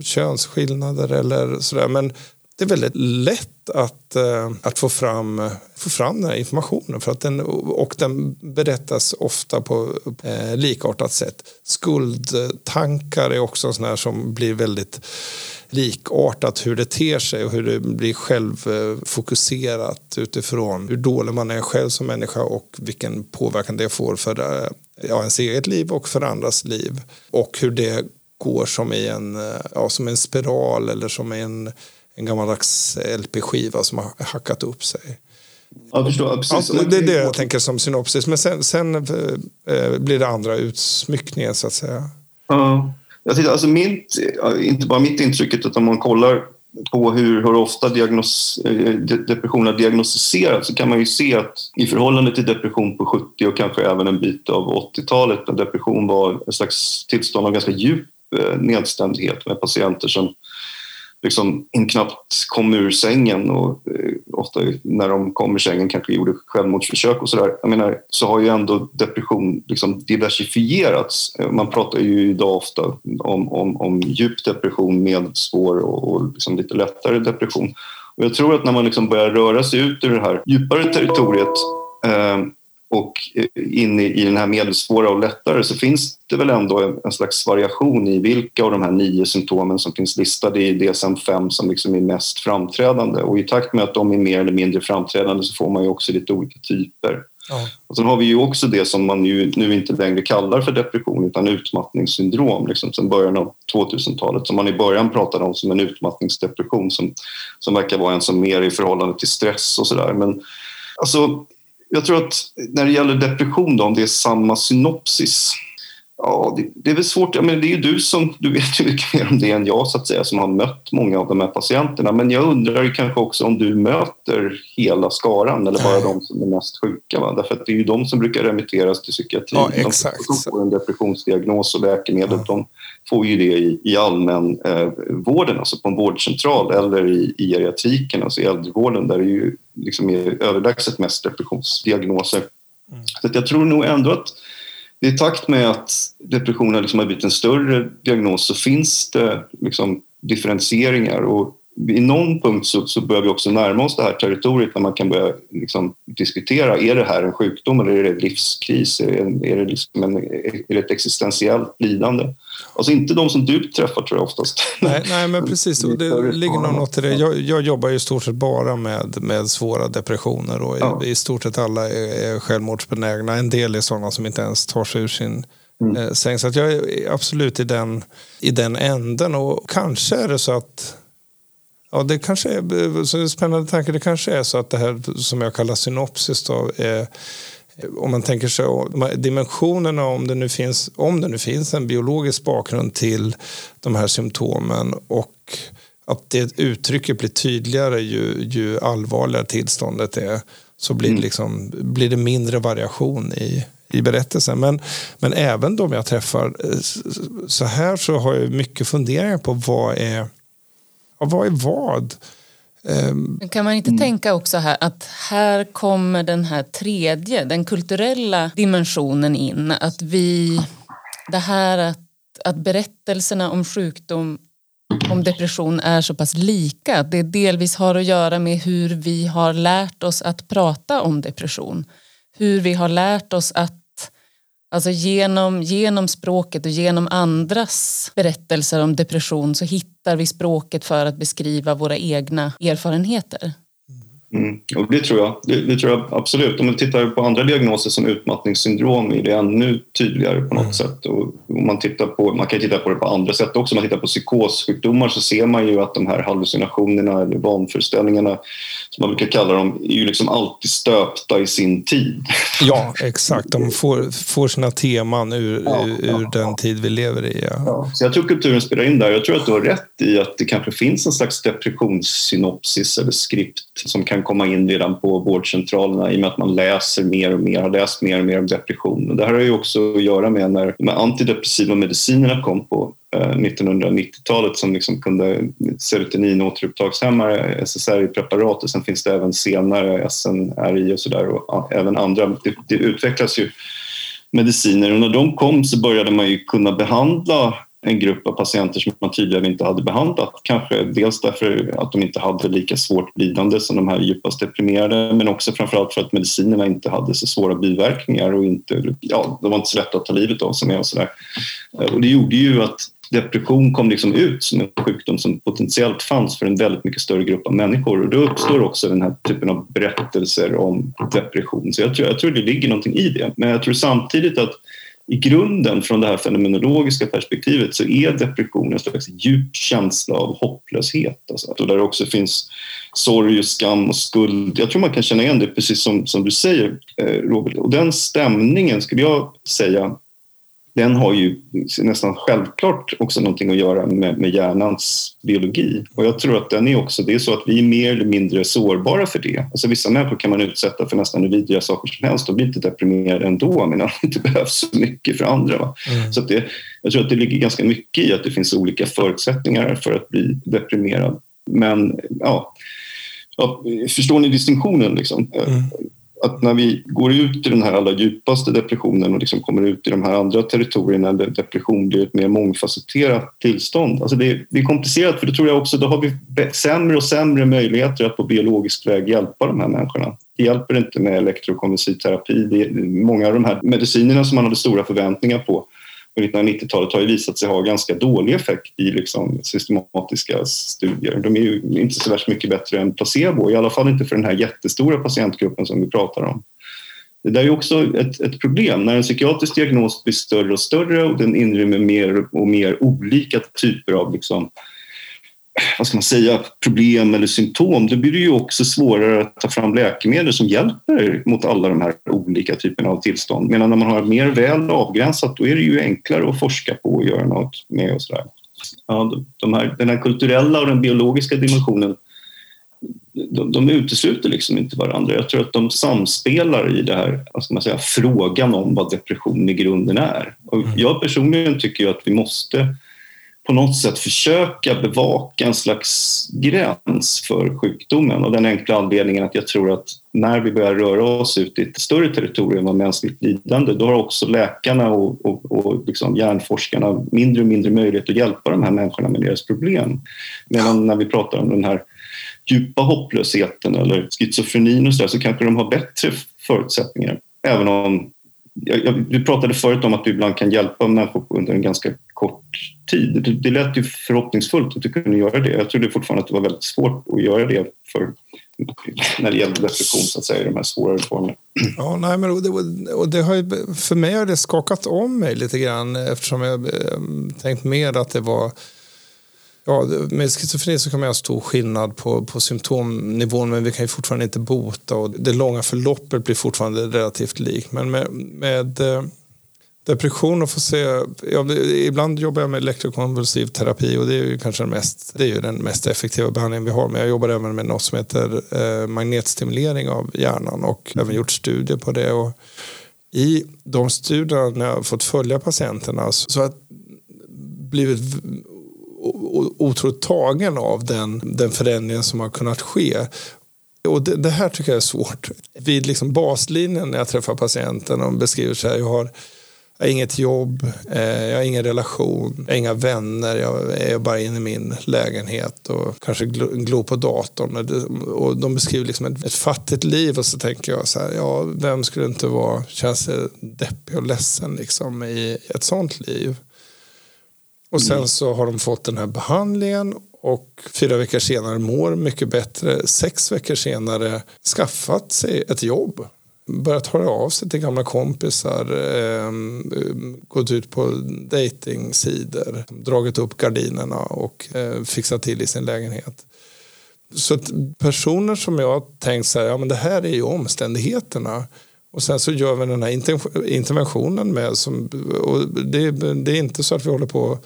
könsskillnader eller sådär. Men det är väldigt lätt att, eh, att få, fram, få fram den här informationen för att den, och den berättas ofta på eh, likartat sätt. Skuldtankar är också sådana här som blir väldigt likartat hur det ter sig och hur det blir självfokuserat utifrån hur dålig man är själv som människa och vilken påverkan det får för eh, ja, ens eget liv och för andras liv. Och hur det går som i en, eh, ja, som en spiral eller som i en, en gammaldags LP-skiva som har hackat upp sig. Jag förstår, precis. Ja, det är det jag tänker som synopsis. Men sen, sen äh, blir det andra utsmyckningar så att säga. Ja. Jag tycker, alltså mitt, inte bara mitt intryck utan om man kollar på hur, hur ofta diagnos, eh, depression har diagnostiserats så kan man ju se att i förhållande till depression på 70 och kanske även en bit av 80-talet när depression var ett slags tillstånd av ganska djup eh, nedstämdhet med patienter som liksom knappt kom ur sängen och eh, ofta när de kom ur sängen kanske gjorde självmordsförsök och sådär. Jag menar, så har ju ändå depression liksom diversifierats. Eh, man pratar ju idag ofta om, om, om djup depression, med svår och, och liksom lite lättare depression. Och jag tror att när man liksom börjar röra sig ut ur det här djupare territoriet eh, och in i, i den här medelsvåra och lättare så finns det väl ändå en, slags variation i vilka av de här nio symptomen som finns listade i DSM-5 som liksom är mest framträdande och i takt med att de är mer eller mindre framträdande så får man ju också lite olika typer. Ja. Och sen har vi ju också det som man ju nu inte längre kallar för depression utan utmattningssyndrom liksom, sen början av 2000-talet som man i början pratade om som en utmattningsdepression som, som verkar vara en som mer i förhållande till stress och sådär. Men alltså, jag tror att när det gäller depression, då, om det är samma synopsis Ja, det, det, är väl svårt. Ja, men det är ju du som du vet ju mycket mer om det än jag så att säga som har mött många av de här patienterna. Men jag undrar ju kanske också om du möter hela skaran eller bara de som är mest sjuka. Va? Därför att det är ju de som brukar remitteras till psykiatrin. Ja, exakt. De som får en depressionsdiagnos och läkemedel ja. de får ju det i, i allmän eh, vården, alltså på en vårdcentral eller i, i geriatriken, alltså i äldrevården där det ju liksom är överlägset mest depressionsdiagnoser. Mm. Så jag tror nog ändå att i takt med att depressionen liksom har blivit en större diagnos så finns det liksom differentieringar och i någon punkt så, så börjar vi också närma oss det här territoriet när man kan börja liksom diskutera, är det här en sjukdom eller är det en livskris? Är det, är det, liksom en, är det ett existentiellt lidande? Alltså inte de som du träffar tror jag oftast. Nej, nej men precis. Det ligger nog något i det. Jag, jag jobbar ju i stort sett bara med, med svåra depressioner och ja. i stort sett alla är, är självmordsbenägna. En del är sådana som inte ens tar sig ur sin mm. eh, säng. Så jag är absolut i den, i den änden och kanske är det så att Ja, det kanske är så spännande tanke. Det kanske är så att det här som jag kallar synopsis då, är, om man tänker sig dimensionerna, om det, nu finns, om det nu finns en biologisk bakgrund till de här symptomen och att det uttrycket blir tydligare ju, ju allvarligare tillståndet är så blir, det, mm. liksom, blir det mindre variation i, i berättelsen. Men, men även de jag träffar eh, så här så har jag mycket funderingar på vad är och vad är vad? Um, kan man inte mm. tänka också här att här kommer den här tredje, den kulturella dimensionen in. Att vi, det här att, att berättelserna om sjukdom om depression är så pass lika. Att det delvis har att göra med hur vi har lärt oss att prata om depression. Hur vi har lärt oss att Alltså genom, genom språket och genom andras berättelser om depression så hittar vi språket för att beskriva våra egna erfarenheter. Mm. Och det tror jag. Det, det, tror jag absolut. Om man tittar på andra diagnoser som utmattningssyndrom är det ännu tydligare på något mm. sätt. Och om man, tittar på, man kan titta på det på andra sätt också. Om man tittar på psykossjukdomar så ser man ju att de här hallucinationerna eller vanföreställningarna som man brukar kalla dem är ju liksom alltid stöpta i sin tid. Ja, exakt. De får, får sina teman ur, ja, ur, ur ja, den ja. tid vi lever i. Ja. Så jag tror kulturen spelar in där. Jag tror att du har rätt i att det kanske finns en slags depressionssynopsis eller skript som kan komma in redan på vårdcentralerna i och med att man läser mer och mer, har läst mer och mer om depression. Det här har ju också att göra med när de antidepressiva medicinerna kom på eh, 1990-talet som liksom kunde serotonin återupptagshämmare, SSRI-preparat och sen finns det även senare SNRI och sådär och även andra. Det, det utvecklas ju mediciner och när de kom så började man ju kunna behandla en grupp av patienter som man tidigare inte hade behandlat. Kanske dels därför att de inte hade lika svårt lidande som de här djupast deprimerade men också framförallt för att medicinerna inte hade så svåra biverkningar och inte, ja, de var inte så lätta att ta livet av sig med och sådär. Eh, och det gjorde ju att depression kom liksom ut som en sjukdom som potentiellt fanns för en väldigt mycket större grupp av människor. Och då uppstår också den här typen av berättelser om depression. Så jag tror, jag tror det ligger någonting i det. Men jag tror samtidigt att i grunden från det här fenomenologiska perspektivet så är depression en slags djup känsla av hopplöshet. Alltså. Och där det också finns sorg, och skam och skuld. Jag tror man kan känna igen det precis som, som du säger eh, Robert. Och den stämningen skulle jag säga den har ju nästan självklart också någonting att göra med, med hjärnans biologi. Och jag tror att den är också, det är så att vi är mer eller mindre sårbara för det. Alltså vissa människor kan man utsätta för nästan hur vidriga saker som helst och blir inte deprimerade ändå, men det inte behövs så mycket för andra. Mm. Så det, jag tror att det ligger ganska mycket i att det finns olika förutsättningar för att bli deprimerad. Men ja, ja förstår ni distinktionen? Liksom? Mm att när vi går ut i den här allra djupaste depressionen och liksom kommer ut i de här andra territorierna där depression blir ett mer mångfacetterat tillstånd. Alltså det, är, det är komplicerat för då tror jag också då har vi sämre och sämre möjligheter att på biologisk väg hjälpa de här människorna. Det hjälper inte med elektrokonvulsiv terapi. många av de här medicinerna som man hade stora förväntningar på på 1990-talet har ju visat sig ha ganska dålig effekt i liksom systematiska studier. De är ju inte så värst mycket bättre än placebo, i alla fall inte för den här jättestora patientgruppen som vi pratar om. Det där är också ett, ett problem. När en psykiatrisk diagnos blir större och större och den inrymmer mer och mer olika typer av liksom vad ska man säga, problem eller symptom, då blir det ju också svårare att ta fram läkemedel som hjälper mot alla de här olika typerna av tillstånd. Medan när man har mer väl avgränsat, då är det ju enklare att forska på och göra något med och sådär. Ja, de här, den här kulturella och den biologiska dimensionen, de, de utesluter liksom inte varandra. Jag tror att de samspelar i det här, vad ska man säga, frågan om vad depression i grunden är. Och mm. jag personligen tycker att vi måste på något sätt försöka bevaka en slags gräns för sjukdomen. Och den enkla anledningen att jag tror att när vi börjar röra oss ut i ett större territorium av mänskligt lidande då har också läkarna och, och, och liksom hjärnforskarna mindre och mindre möjlighet att hjälpa de här människorna med deras problem. Medan när vi pratar om den här djupa hopplösheten eller schizofrenin och så, där, så kanske de har bättre förutsättningar. Även om jag, jag, du pratade förut om att du ibland kan hjälpa människor under en ganska kort tid. Det, det lät ju förhoppningsfullt att du kunde göra det. Jag trodde fortfarande att det var väldigt svårt att göra det för, när det gäller depression, så att säga, i de här svårare formerna. Ja, nej, men och det, och det har ju, för mig har det skakat om mig lite grann eftersom jag eh, tänkt mer att det var Ja, med schizofreni så kan man ha stor skillnad på, på symptomnivån men vi kan ju fortfarande inte bota och det långa förloppet blir fortfarande relativt likt. Men med, med eh, depression och få se, ja, ibland jobbar jag med elektrokonvulsiv terapi och det är ju kanske den mest, det är ju den mest effektiva behandlingen vi har. Men jag jobbar även med något som heter eh, magnetstimulering av hjärnan och även gjort studier på det. Och I de studierna när jag har fått följa patienterna så har jag blivit otroligt tagen av den, den förändringen som har kunnat ske. Och det, det, här tycker jag är svårt. Vid liksom baslinjen när jag träffar patienten och beskriver så här, jag har, jag har inget jobb, eh, jag har ingen relation, jag har inga vänner, jag är bara inne i min lägenhet och kanske glor på datorn. Och, det, och de beskriver liksom ett, ett, fattigt liv och så tänker jag så här, ja, vem skulle inte vara, känns deppig och ledsen liksom i ett sånt liv? Och sen mm. så har de fått den här behandlingen och fyra veckor senare mår mycket bättre. Sex veckor senare skaffat sig ett jobb. Börjat höra av sig till gamla kompisar. Eh, gått ut på dejtingsidor. Dragit upp gardinerna och eh, fixat till i sin lägenhet. Så personer som jag tänkt så här, ja men det här är ju omständigheterna. Och sen så gör vi den här interventionen med, som, och det, det är inte så att vi håller på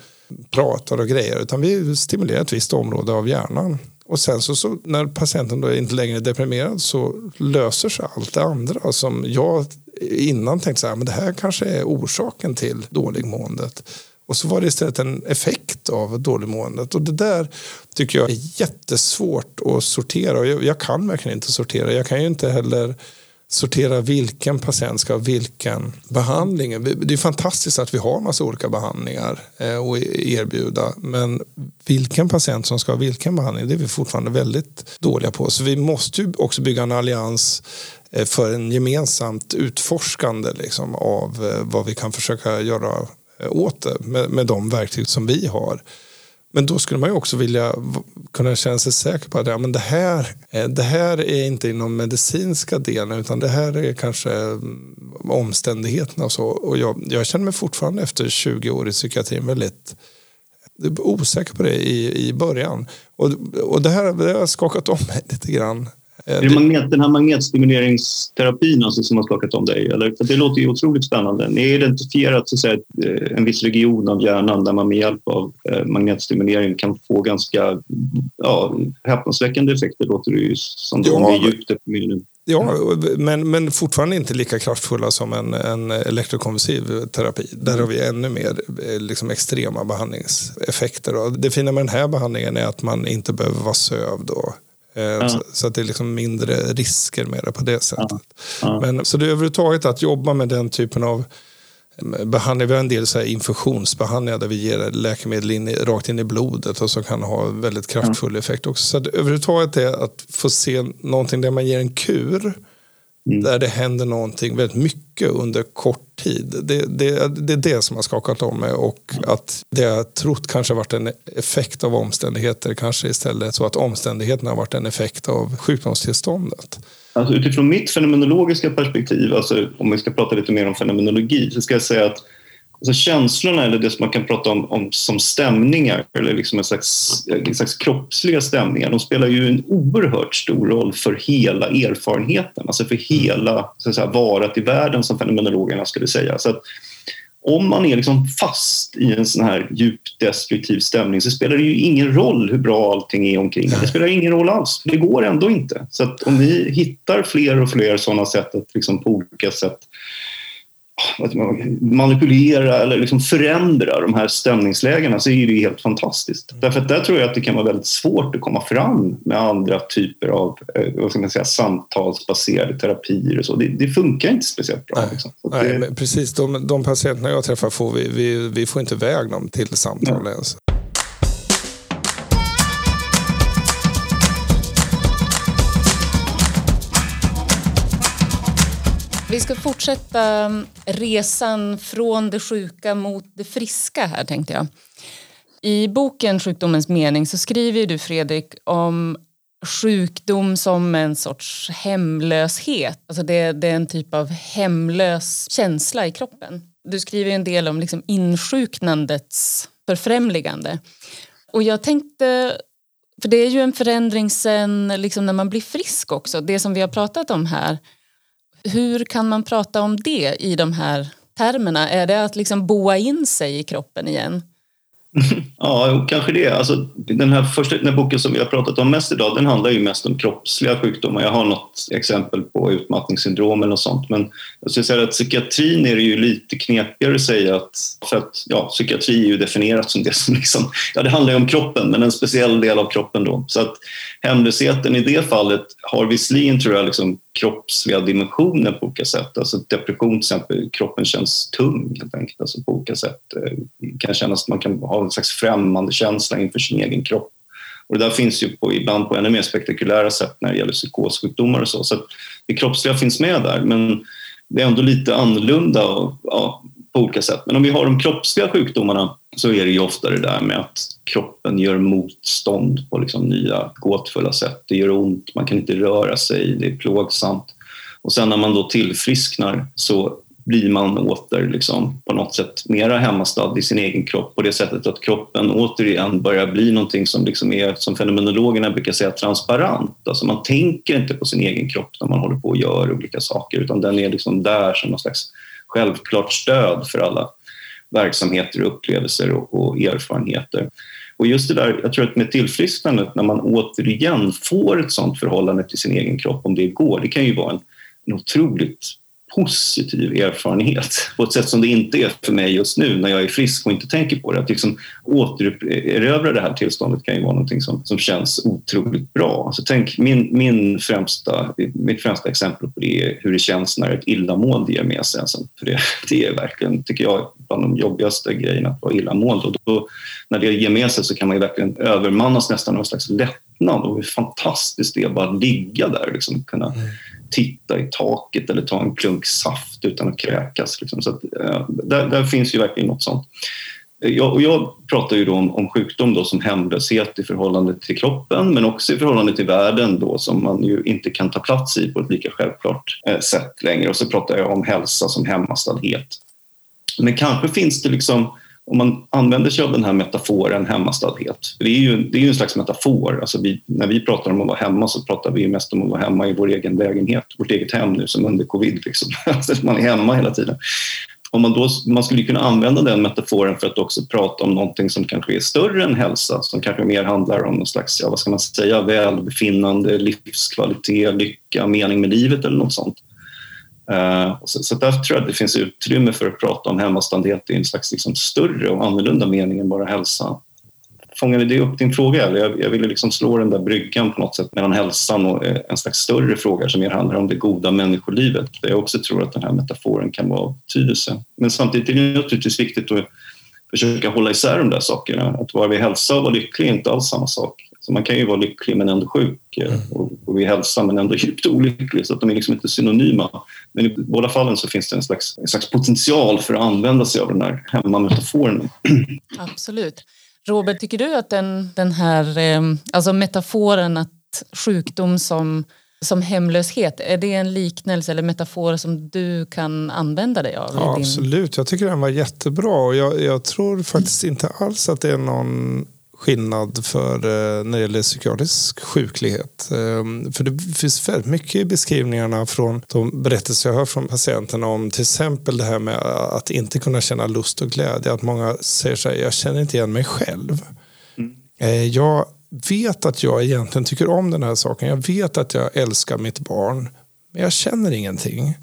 pratar och grejer utan vi stimulerar ett visst område av hjärnan. Och sen så, så när patienten då inte längre är deprimerad så löser sig allt det andra som jag innan tänkte så här, men det här kanske är orsaken till dåligmåendet. Och så var det istället en effekt av dåligmåendet. Och det där tycker jag är jättesvårt att sortera. Och jag, jag kan verkligen inte sortera. Jag kan ju inte heller sortera vilken patient ska ha vilken behandling. Det är fantastiskt att vi har massa olika behandlingar eh, att e-, erbjuda. Men vilken patient som ska ha vilken behandling, det är vi fortfarande väldigt dåliga på. Så vi måste ju också bygga en allians eh, för en gemensamt utforskande liksom, av eh, vad vi kan försöka göra åt det med, med de verktyg som vi har. Men då skulle man ju också vilja kunna känna sig säker på att ja, men det, här, eh, det här är inte inom medicinska delen utan det här är kanske mm, omständigheterna och så. Och jag, jag känner mig fortfarande efter 20 år i psykiatrin väldigt eh, osäker på det i, i början. Och, och det här det har skakat om mig lite grann. Är det magnet, den här magnetstimuleringsterapin alltså som har skakat om dig? Eller? För det låter ju otroligt spännande. Ni har identifierat så att säga, en viss region av hjärnan där man med hjälp av eh, magnetstimulering kan få ganska ja, häpnadsväckande effekter, låter det ju som. Ja, djupt. Ja, men, men fortfarande inte lika kraftfulla som en, en elektrokonvulsiv terapi. Där har vi ännu mer eh, liksom, extrema behandlingseffekter. Och det fina med den här behandlingen är att man inte behöver vara sövd och Eh, ja. Så, så, att det är liksom mindre risker med det på det sättet. Ja. Men, så det är överhuvudtaget att jobba med den typen av eh, behandling. Vi har en del så här infusionsbehandlingar där vi ger läkemedel in, rakt in i blodet och som kan ha väldigt kraftfull effekt också. Så överhuvudtaget är att få se någonting där man ger en kur Mm. Där det händer någonting väldigt mycket under kort tid. Det, det, det är det som har skakat om mig och att det jag trott kanske varit en effekt av omständigheter kanske istället så att omständigheterna har varit en effekt av sjukdomstillståndet. Alltså utifrån mitt fenomenologiska perspektiv, alltså om vi ska prata lite mer om fenomenologi, så ska jag säga att Alltså känslorna, eller det som man kan prata om, om som stämningar eller liksom en slags, en slags kroppsliga stämningar, de spelar ju en oerhört stor roll för hela erfarenheten, alltså för hela så att säga, varat i världen som fenomenologerna skulle säga. Så att om man är liksom fast i en sån här djupt destruktiv stämning så spelar det ju ingen roll hur bra allting är omkring Det spelar ingen roll alls, det går ändå inte. Så att om vi hittar fler och fler sådana sätt att liksom på olika sätt manipulera eller liksom förändra de här stämningslägena så är det helt fantastiskt. Mm. Därför att där tror jag att det kan vara väldigt svårt att komma fram med andra typer av eh, vad ska man säga, samtalsbaserade terapier och så. Det, det funkar inte speciellt bra. Nej, liksom. nej det... precis. De, de patienterna jag träffar får vi, vi, vi får inte iväg dem till samtal ens. Vi ska fortsätta mm, resan från det sjuka mot det friska här tänkte jag. I boken Sjukdomens mening så skriver du Fredrik om sjukdom som en sorts hemlöshet. Alltså det, det är en typ av hemlös känsla i kroppen. Du skriver en del om liksom insjuknandets förfrämligande. Och jag tänkte, för det är ju en förändring sen liksom när man blir frisk också, det som vi har pratat om här hur kan man prata om det i de här termerna? Är det att liksom boa in sig i kroppen igen? Ja, kanske det. Alltså, den här första den här boken som vi har pratat om mest idag den handlar ju mest om kroppsliga sjukdomar. Jag har något exempel på utmattningssyndrom eller något sånt. Men jag skulle säga att psykiatrin är det ju lite knepigare att säga att, för att ja, psykiatri är ju definierat som det som liksom, ja det handlar ju om kroppen men en speciell del av kroppen då. Så att hemlösheten i det fallet har visserligen tror jag liksom kroppsliga dimensioner på olika sätt. Alltså depression till exempel, kroppen känns tung helt enkelt alltså på olika sätt. Det kan kännas att man kan ha av en slags främmande känsla inför sin egen kropp. Och det där finns ju på, ibland på ännu mer spektakulära sätt när det gäller psykossjukdomar och så. Så det kroppsliga finns med där men det är ändå lite annorlunda och, ja, på olika sätt. Men om vi har de kroppsliga sjukdomarna så är det ju ofta det där med att kroppen gör motstånd på liksom nya gåtfulla sätt. Det gör ont, man kan inte röra sig, det är plågsamt. Och sen när man då tillfrisknar så blir man åter liksom på något sätt mera hemmastad i sin egen kropp på det sättet att kroppen återigen börjar bli någonting som liksom är, som fenomenologerna brukar säga, transparent. Alltså man tänker inte på sin egen kropp när man håller på och gör olika saker utan den är liksom där som någon slags självklart stöd för alla verksamheter, upplevelser och, och erfarenheter. Och just det där, jag tror att med tillfrisknandet, när man återigen får ett sådant förhållande till sin egen kropp, om det går, det kan ju vara en, en otroligt positiv erfarenhet på ett sätt som det inte är för mig just nu när jag är frisk och inte tänker på det. Att liksom återerövra det här tillståndet kan ju vara någonting som, som känns otroligt bra. Alltså tänk, min, min främsta, mitt främsta exempel på det är hur det känns när ett illamående ger med sig. Alltså, för det, det är verkligen, tycker jag, bland de jobbigaste grejerna att vara illamående. Och då, när det ger med sig så kan man ju verkligen övermannas nästan av en slags lättnad och hur fantastiskt det är att bara ligga där. Liksom, kunna, mm titta i taket eller ta en klunk saft utan att kräkas. Liksom. Så att, eh, där, där, finns ju verkligen något sånt. Eh, jag, och jag pratar ju då om, om sjukdom då som hemlöshet i förhållande till kroppen men också i förhållande till världen då som man ju inte kan ta plats i på ett lika självklart eh, sätt längre. Och så pratar jag om hälsa som hemmastadhet. Men kanske finns det liksom om man använder sig av den här metaforen hemmastadhet, det är ju, det är ju en slags metafor. Alltså vi, när vi pratar om att vara hemma så pratar vi mest om att vara hemma i vår egen lägenhet, vårt eget hem nu som under covid. Liksom. Alltså, man är hemma hela tiden. Om man, då, man skulle kunna använda den metaforen för att också prata om någonting som kanske är större än hälsa, som kanske mer handlar om någon slags, ja, vad ska man säga, välbefinnande, livskvalitet, lycka, mening med livet eller något sånt. Eh, så, så tror jag att det finns utrymme för att prata om hemmastandhet i en slags liksom större och annorlunda mening än bara hälsa. Fångade det upp din fråga? Eller? Jag, jag ville liksom slå den där bryggan på något sätt mellan hälsan och eh, en slags större fråga som mer handlar om det goda människolivet. Där jag också tror att den här metaforen kan vara av betydelse. Men samtidigt är det naturligtvis viktigt att försöka hålla isär de där sakerna. Att vara vid hälsa och vara lycklig är inte alls samma sak. Så man kan ju vara lycklig men ändå sjuk eh, mm. och, och vid hälsa men ändå djupt olycklig. Så att de är liksom inte synonyma. Men i båda fallen så finns det en slags, en slags potential för att använda sig av den här hemmametaforen. Absolut. Robert, tycker du att den, den här eh, alltså metaforen att sjukdom som som hemlöshet, är det en liknelse eller metafor som du kan använda dig av? Ja, din... Absolut, jag tycker den var jättebra. Och jag, jag tror faktiskt inte alls att det är någon skillnad för eh, när det gäller psykiatrisk sjuklighet. Ehm, för det finns väldigt mycket i beskrivningarna från de berättelser jag hör från patienterna om till exempel det här med att inte kunna känna lust och glädje. Att många säger så här, jag känner inte igen mig själv. Mm. Eh, jag vet att jag egentligen tycker om den här saken. Jag vet att jag älskar mitt barn. Men jag känner ingenting.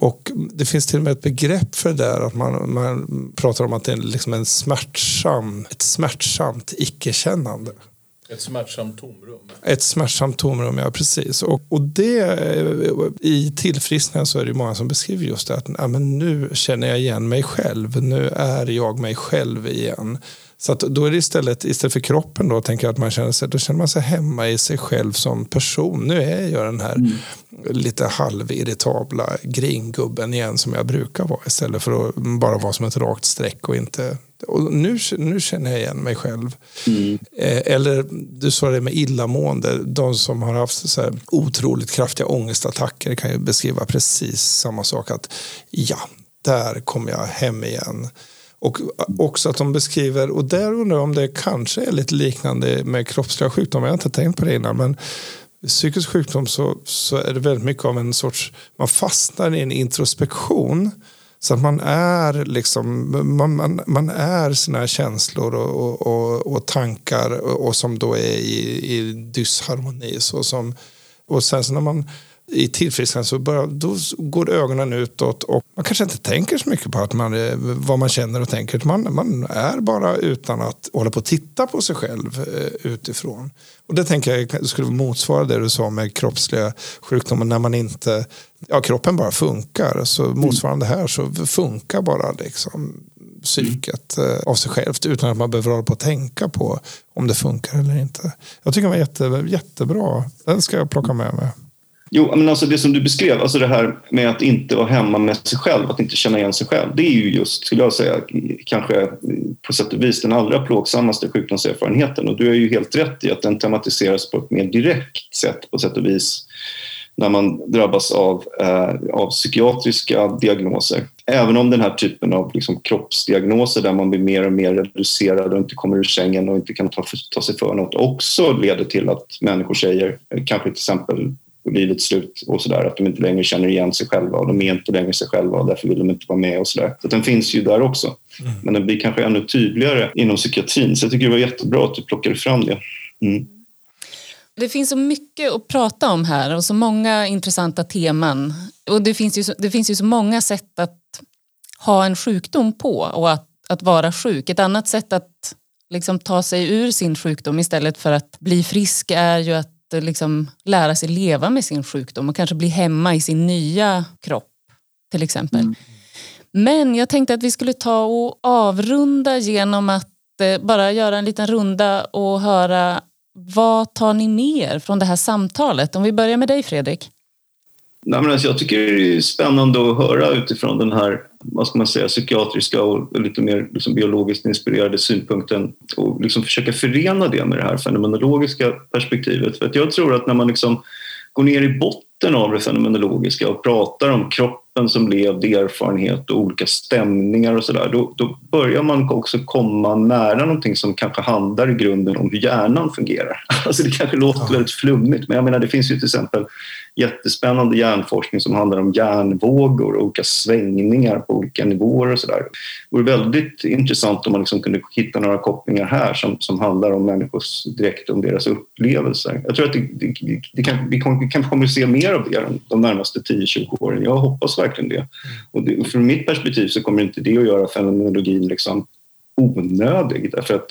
Och det finns till och med ett begrepp för det där, att man, man pratar om att det är liksom en smärtsam, ett smärtsamt icke-kännande. Ett smärtsamt tomrum. Ett smärtsamt tomrum, ja precis. Och, och det, i tillfrisknandet så är det många som beskriver just det att ja, men nu känner jag igen mig själv. Nu är jag mig själv igen. Så då är det istället, istället för kroppen då, tänker jag att man känner sig, då känner man sig hemma i sig själv som person. Nu är jag den här mm. lite halvirritabla gringubben igen som jag brukar vara istället för att bara vara som ett rakt streck och inte och nu, nu känner jag igen mig själv. Mm. Eh, eller du sa det med illamående. De som har haft så här otroligt kraftiga ångestattacker kan ju beskriva precis samma sak. Att ja, där kommer jag hem igen. Och också att de beskriver, och där undrar jag om det kanske är lite liknande med kroppsliga sjukdomar. Jag har inte tänkt på det innan. Men psykisk sjukdom så, så är det väldigt mycket av en sorts, man fastnar i en introspektion. Så att man är, liksom, man, man, man är sina känslor och, och, och, tankar och, och, som då är i, i dysharmoni. Så som, och sen så när man i tillfrisknande så börjar, då går ögonen utåt och man kanske inte tänker så mycket på att man, vad man känner och tänker. Man, man är bara utan att hålla på och titta på sig själv eh, utifrån. Och det tänker jag skulle motsvara det du sa med kroppsliga sjukdomar när man inte, ja kroppen bara funkar. Så motsvarande här så funkar bara liksom psyket eh, av sig självt utan att man behöver hålla på att tänka på om det funkar eller inte. Jag tycker det var jätte, jättebra. Den ska jag plocka med mig. Jo, men alltså det som du beskrev, alltså det här med att inte vara hemma med sig själv, att inte känna igen sig själv. Det är ju just, skulle jag säga, kanske på sätt och vis den allra plågsammaste sjukdomserfarenheten. Och du har ju helt rätt i att den tematiseras på ett mer direkt sätt på sätt och vis när man drabbas av, eh, av psykiatriska diagnoser. Även om den här typen av liksom, kroppsdiagnoser där man blir mer och mer reducerad och inte kommer ur sängen och inte kan ta, ta sig för något också leder till att människor säger, kanske till exempel livets slut och sådär. Att de inte längre känner igen sig själva och de är inte längre sig själva och därför vill de inte vara med och sådär. Så den finns ju där också. Mm. Men den blir kanske ännu tydligare inom psykiatrin. Så jag tycker det var jättebra att du plockade fram det. Mm. Det finns så mycket att prata om här och så många intressanta teman. Och det finns ju så, det finns ju så många sätt att ha en sjukdom på och att, att vara sjuk. Ett annat sätt att liksom ta sig ur sin sjukdom istället för att bli frisk är ju att liksom lära sig leva med sin sjukdom och kanske bli hemma i sin nya kropp till exempel. Mm. Men jag tänkte att vi skulle ta och avrunda genom att eh, bara göra en liten runda och höra vad tar ni med er från det här samtalet? Om vi börjar med dig Fredrik. Nej, men alltså jag tycker det är spännande att höra utifrån den här vad ska man säga, psykiatriska och lite mer liksom biologiskt inspirerade synpunkten och liksom försöka förena det med det här fenomenologiska perspektivet. För att jag tror att när man liksom går ner i botten av det fenomenologiska och pratar om kroppen som levd erfarenhet och olika stämningar och sådär, då, då börjar man också komma nära någonting som kanske handlar i grunden om hur hjärnan fungerar. Alltså det kanske låter väldigt flummigt, men jag menar det finns ju till exempel jättespännande hjärnforskning som handlar om hjärnvågor och olika svängningar på olika nivåer och sådär. Det vore väldigt intressant om man liksom kunde hitta några kopplingar här som, som handlar om människors direkt om deras upplevelser. Jag tror att det, det, det kan, vi, kan, vi kan kommer att se mer av det de närmaste 10-20 åren. Jag hoppas verkligen det. Och det, från mitt perspektiv så kommer inte det att göra fenomenologin liksom onödig därför att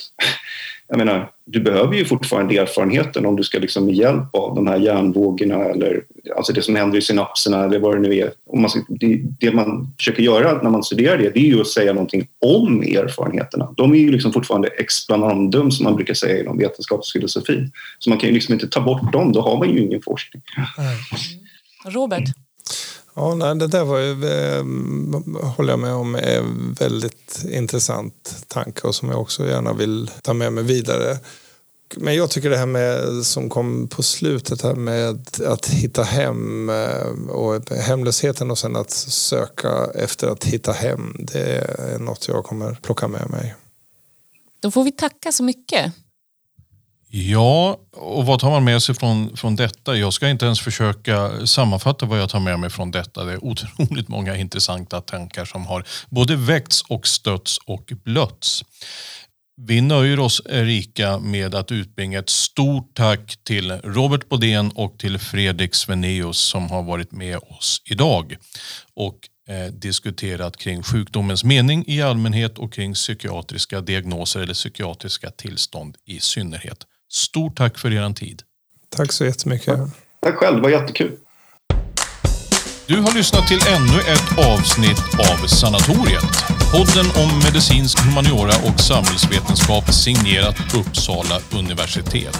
jag menar, du behöver ju fortfarande erfarenheten om du ska liksom med hjälp av de här hjärnvågorna eller alltså det som händer i synapserna eller vad det nu är. Om man ska, det, det, man försöker göra när man studerar det, det är ju att säga någonting om erfarenheterna. De är ju liksom fortfarande explanandum som man brukar säga inom vetenskapsfilosofi. Så man kan ju liksom inte ta bort dem, då har man ju ingen forskning. Mm. Robert? Ja, nej, det där var ju, eh, håller jag med om är väldigt intressant tanke och som jag också gärna vill ta med mig vidare. Men jag tycker det här med som kom på slutet här med att hitta hem eh, och hemlösheten och sen att söka efter att hitta hem. Det är något jag kommer plocka med mig. Då får vi tacka så mycket. Ja, och vad tar man med sig från, från detta? Jag ska inte ens försöka sammanfatta vad jag tar med mig från detta. Det är otroligt många intressanta tankar som har både väckts och stötts och blötts. Vi nöjer oss Erika med att utbringa ett stort tack till Robert Bodén och till Fredrik Sveneus som har varit med oss idag och eh, diskuterat kring sjukdomens mening i allmänhet och kring psykiatriska diagnoser eller psykiatriska tillstånd i synnerhet. Stort tack för er tid. Tack så jättemycket. Tack själv, det var jättekul. Du har lyssnat till ännu ett avsnitt av Sanatoriet. Podden om medicinsk humaniora och samhällsvetenskap signerat Uppsala universitet.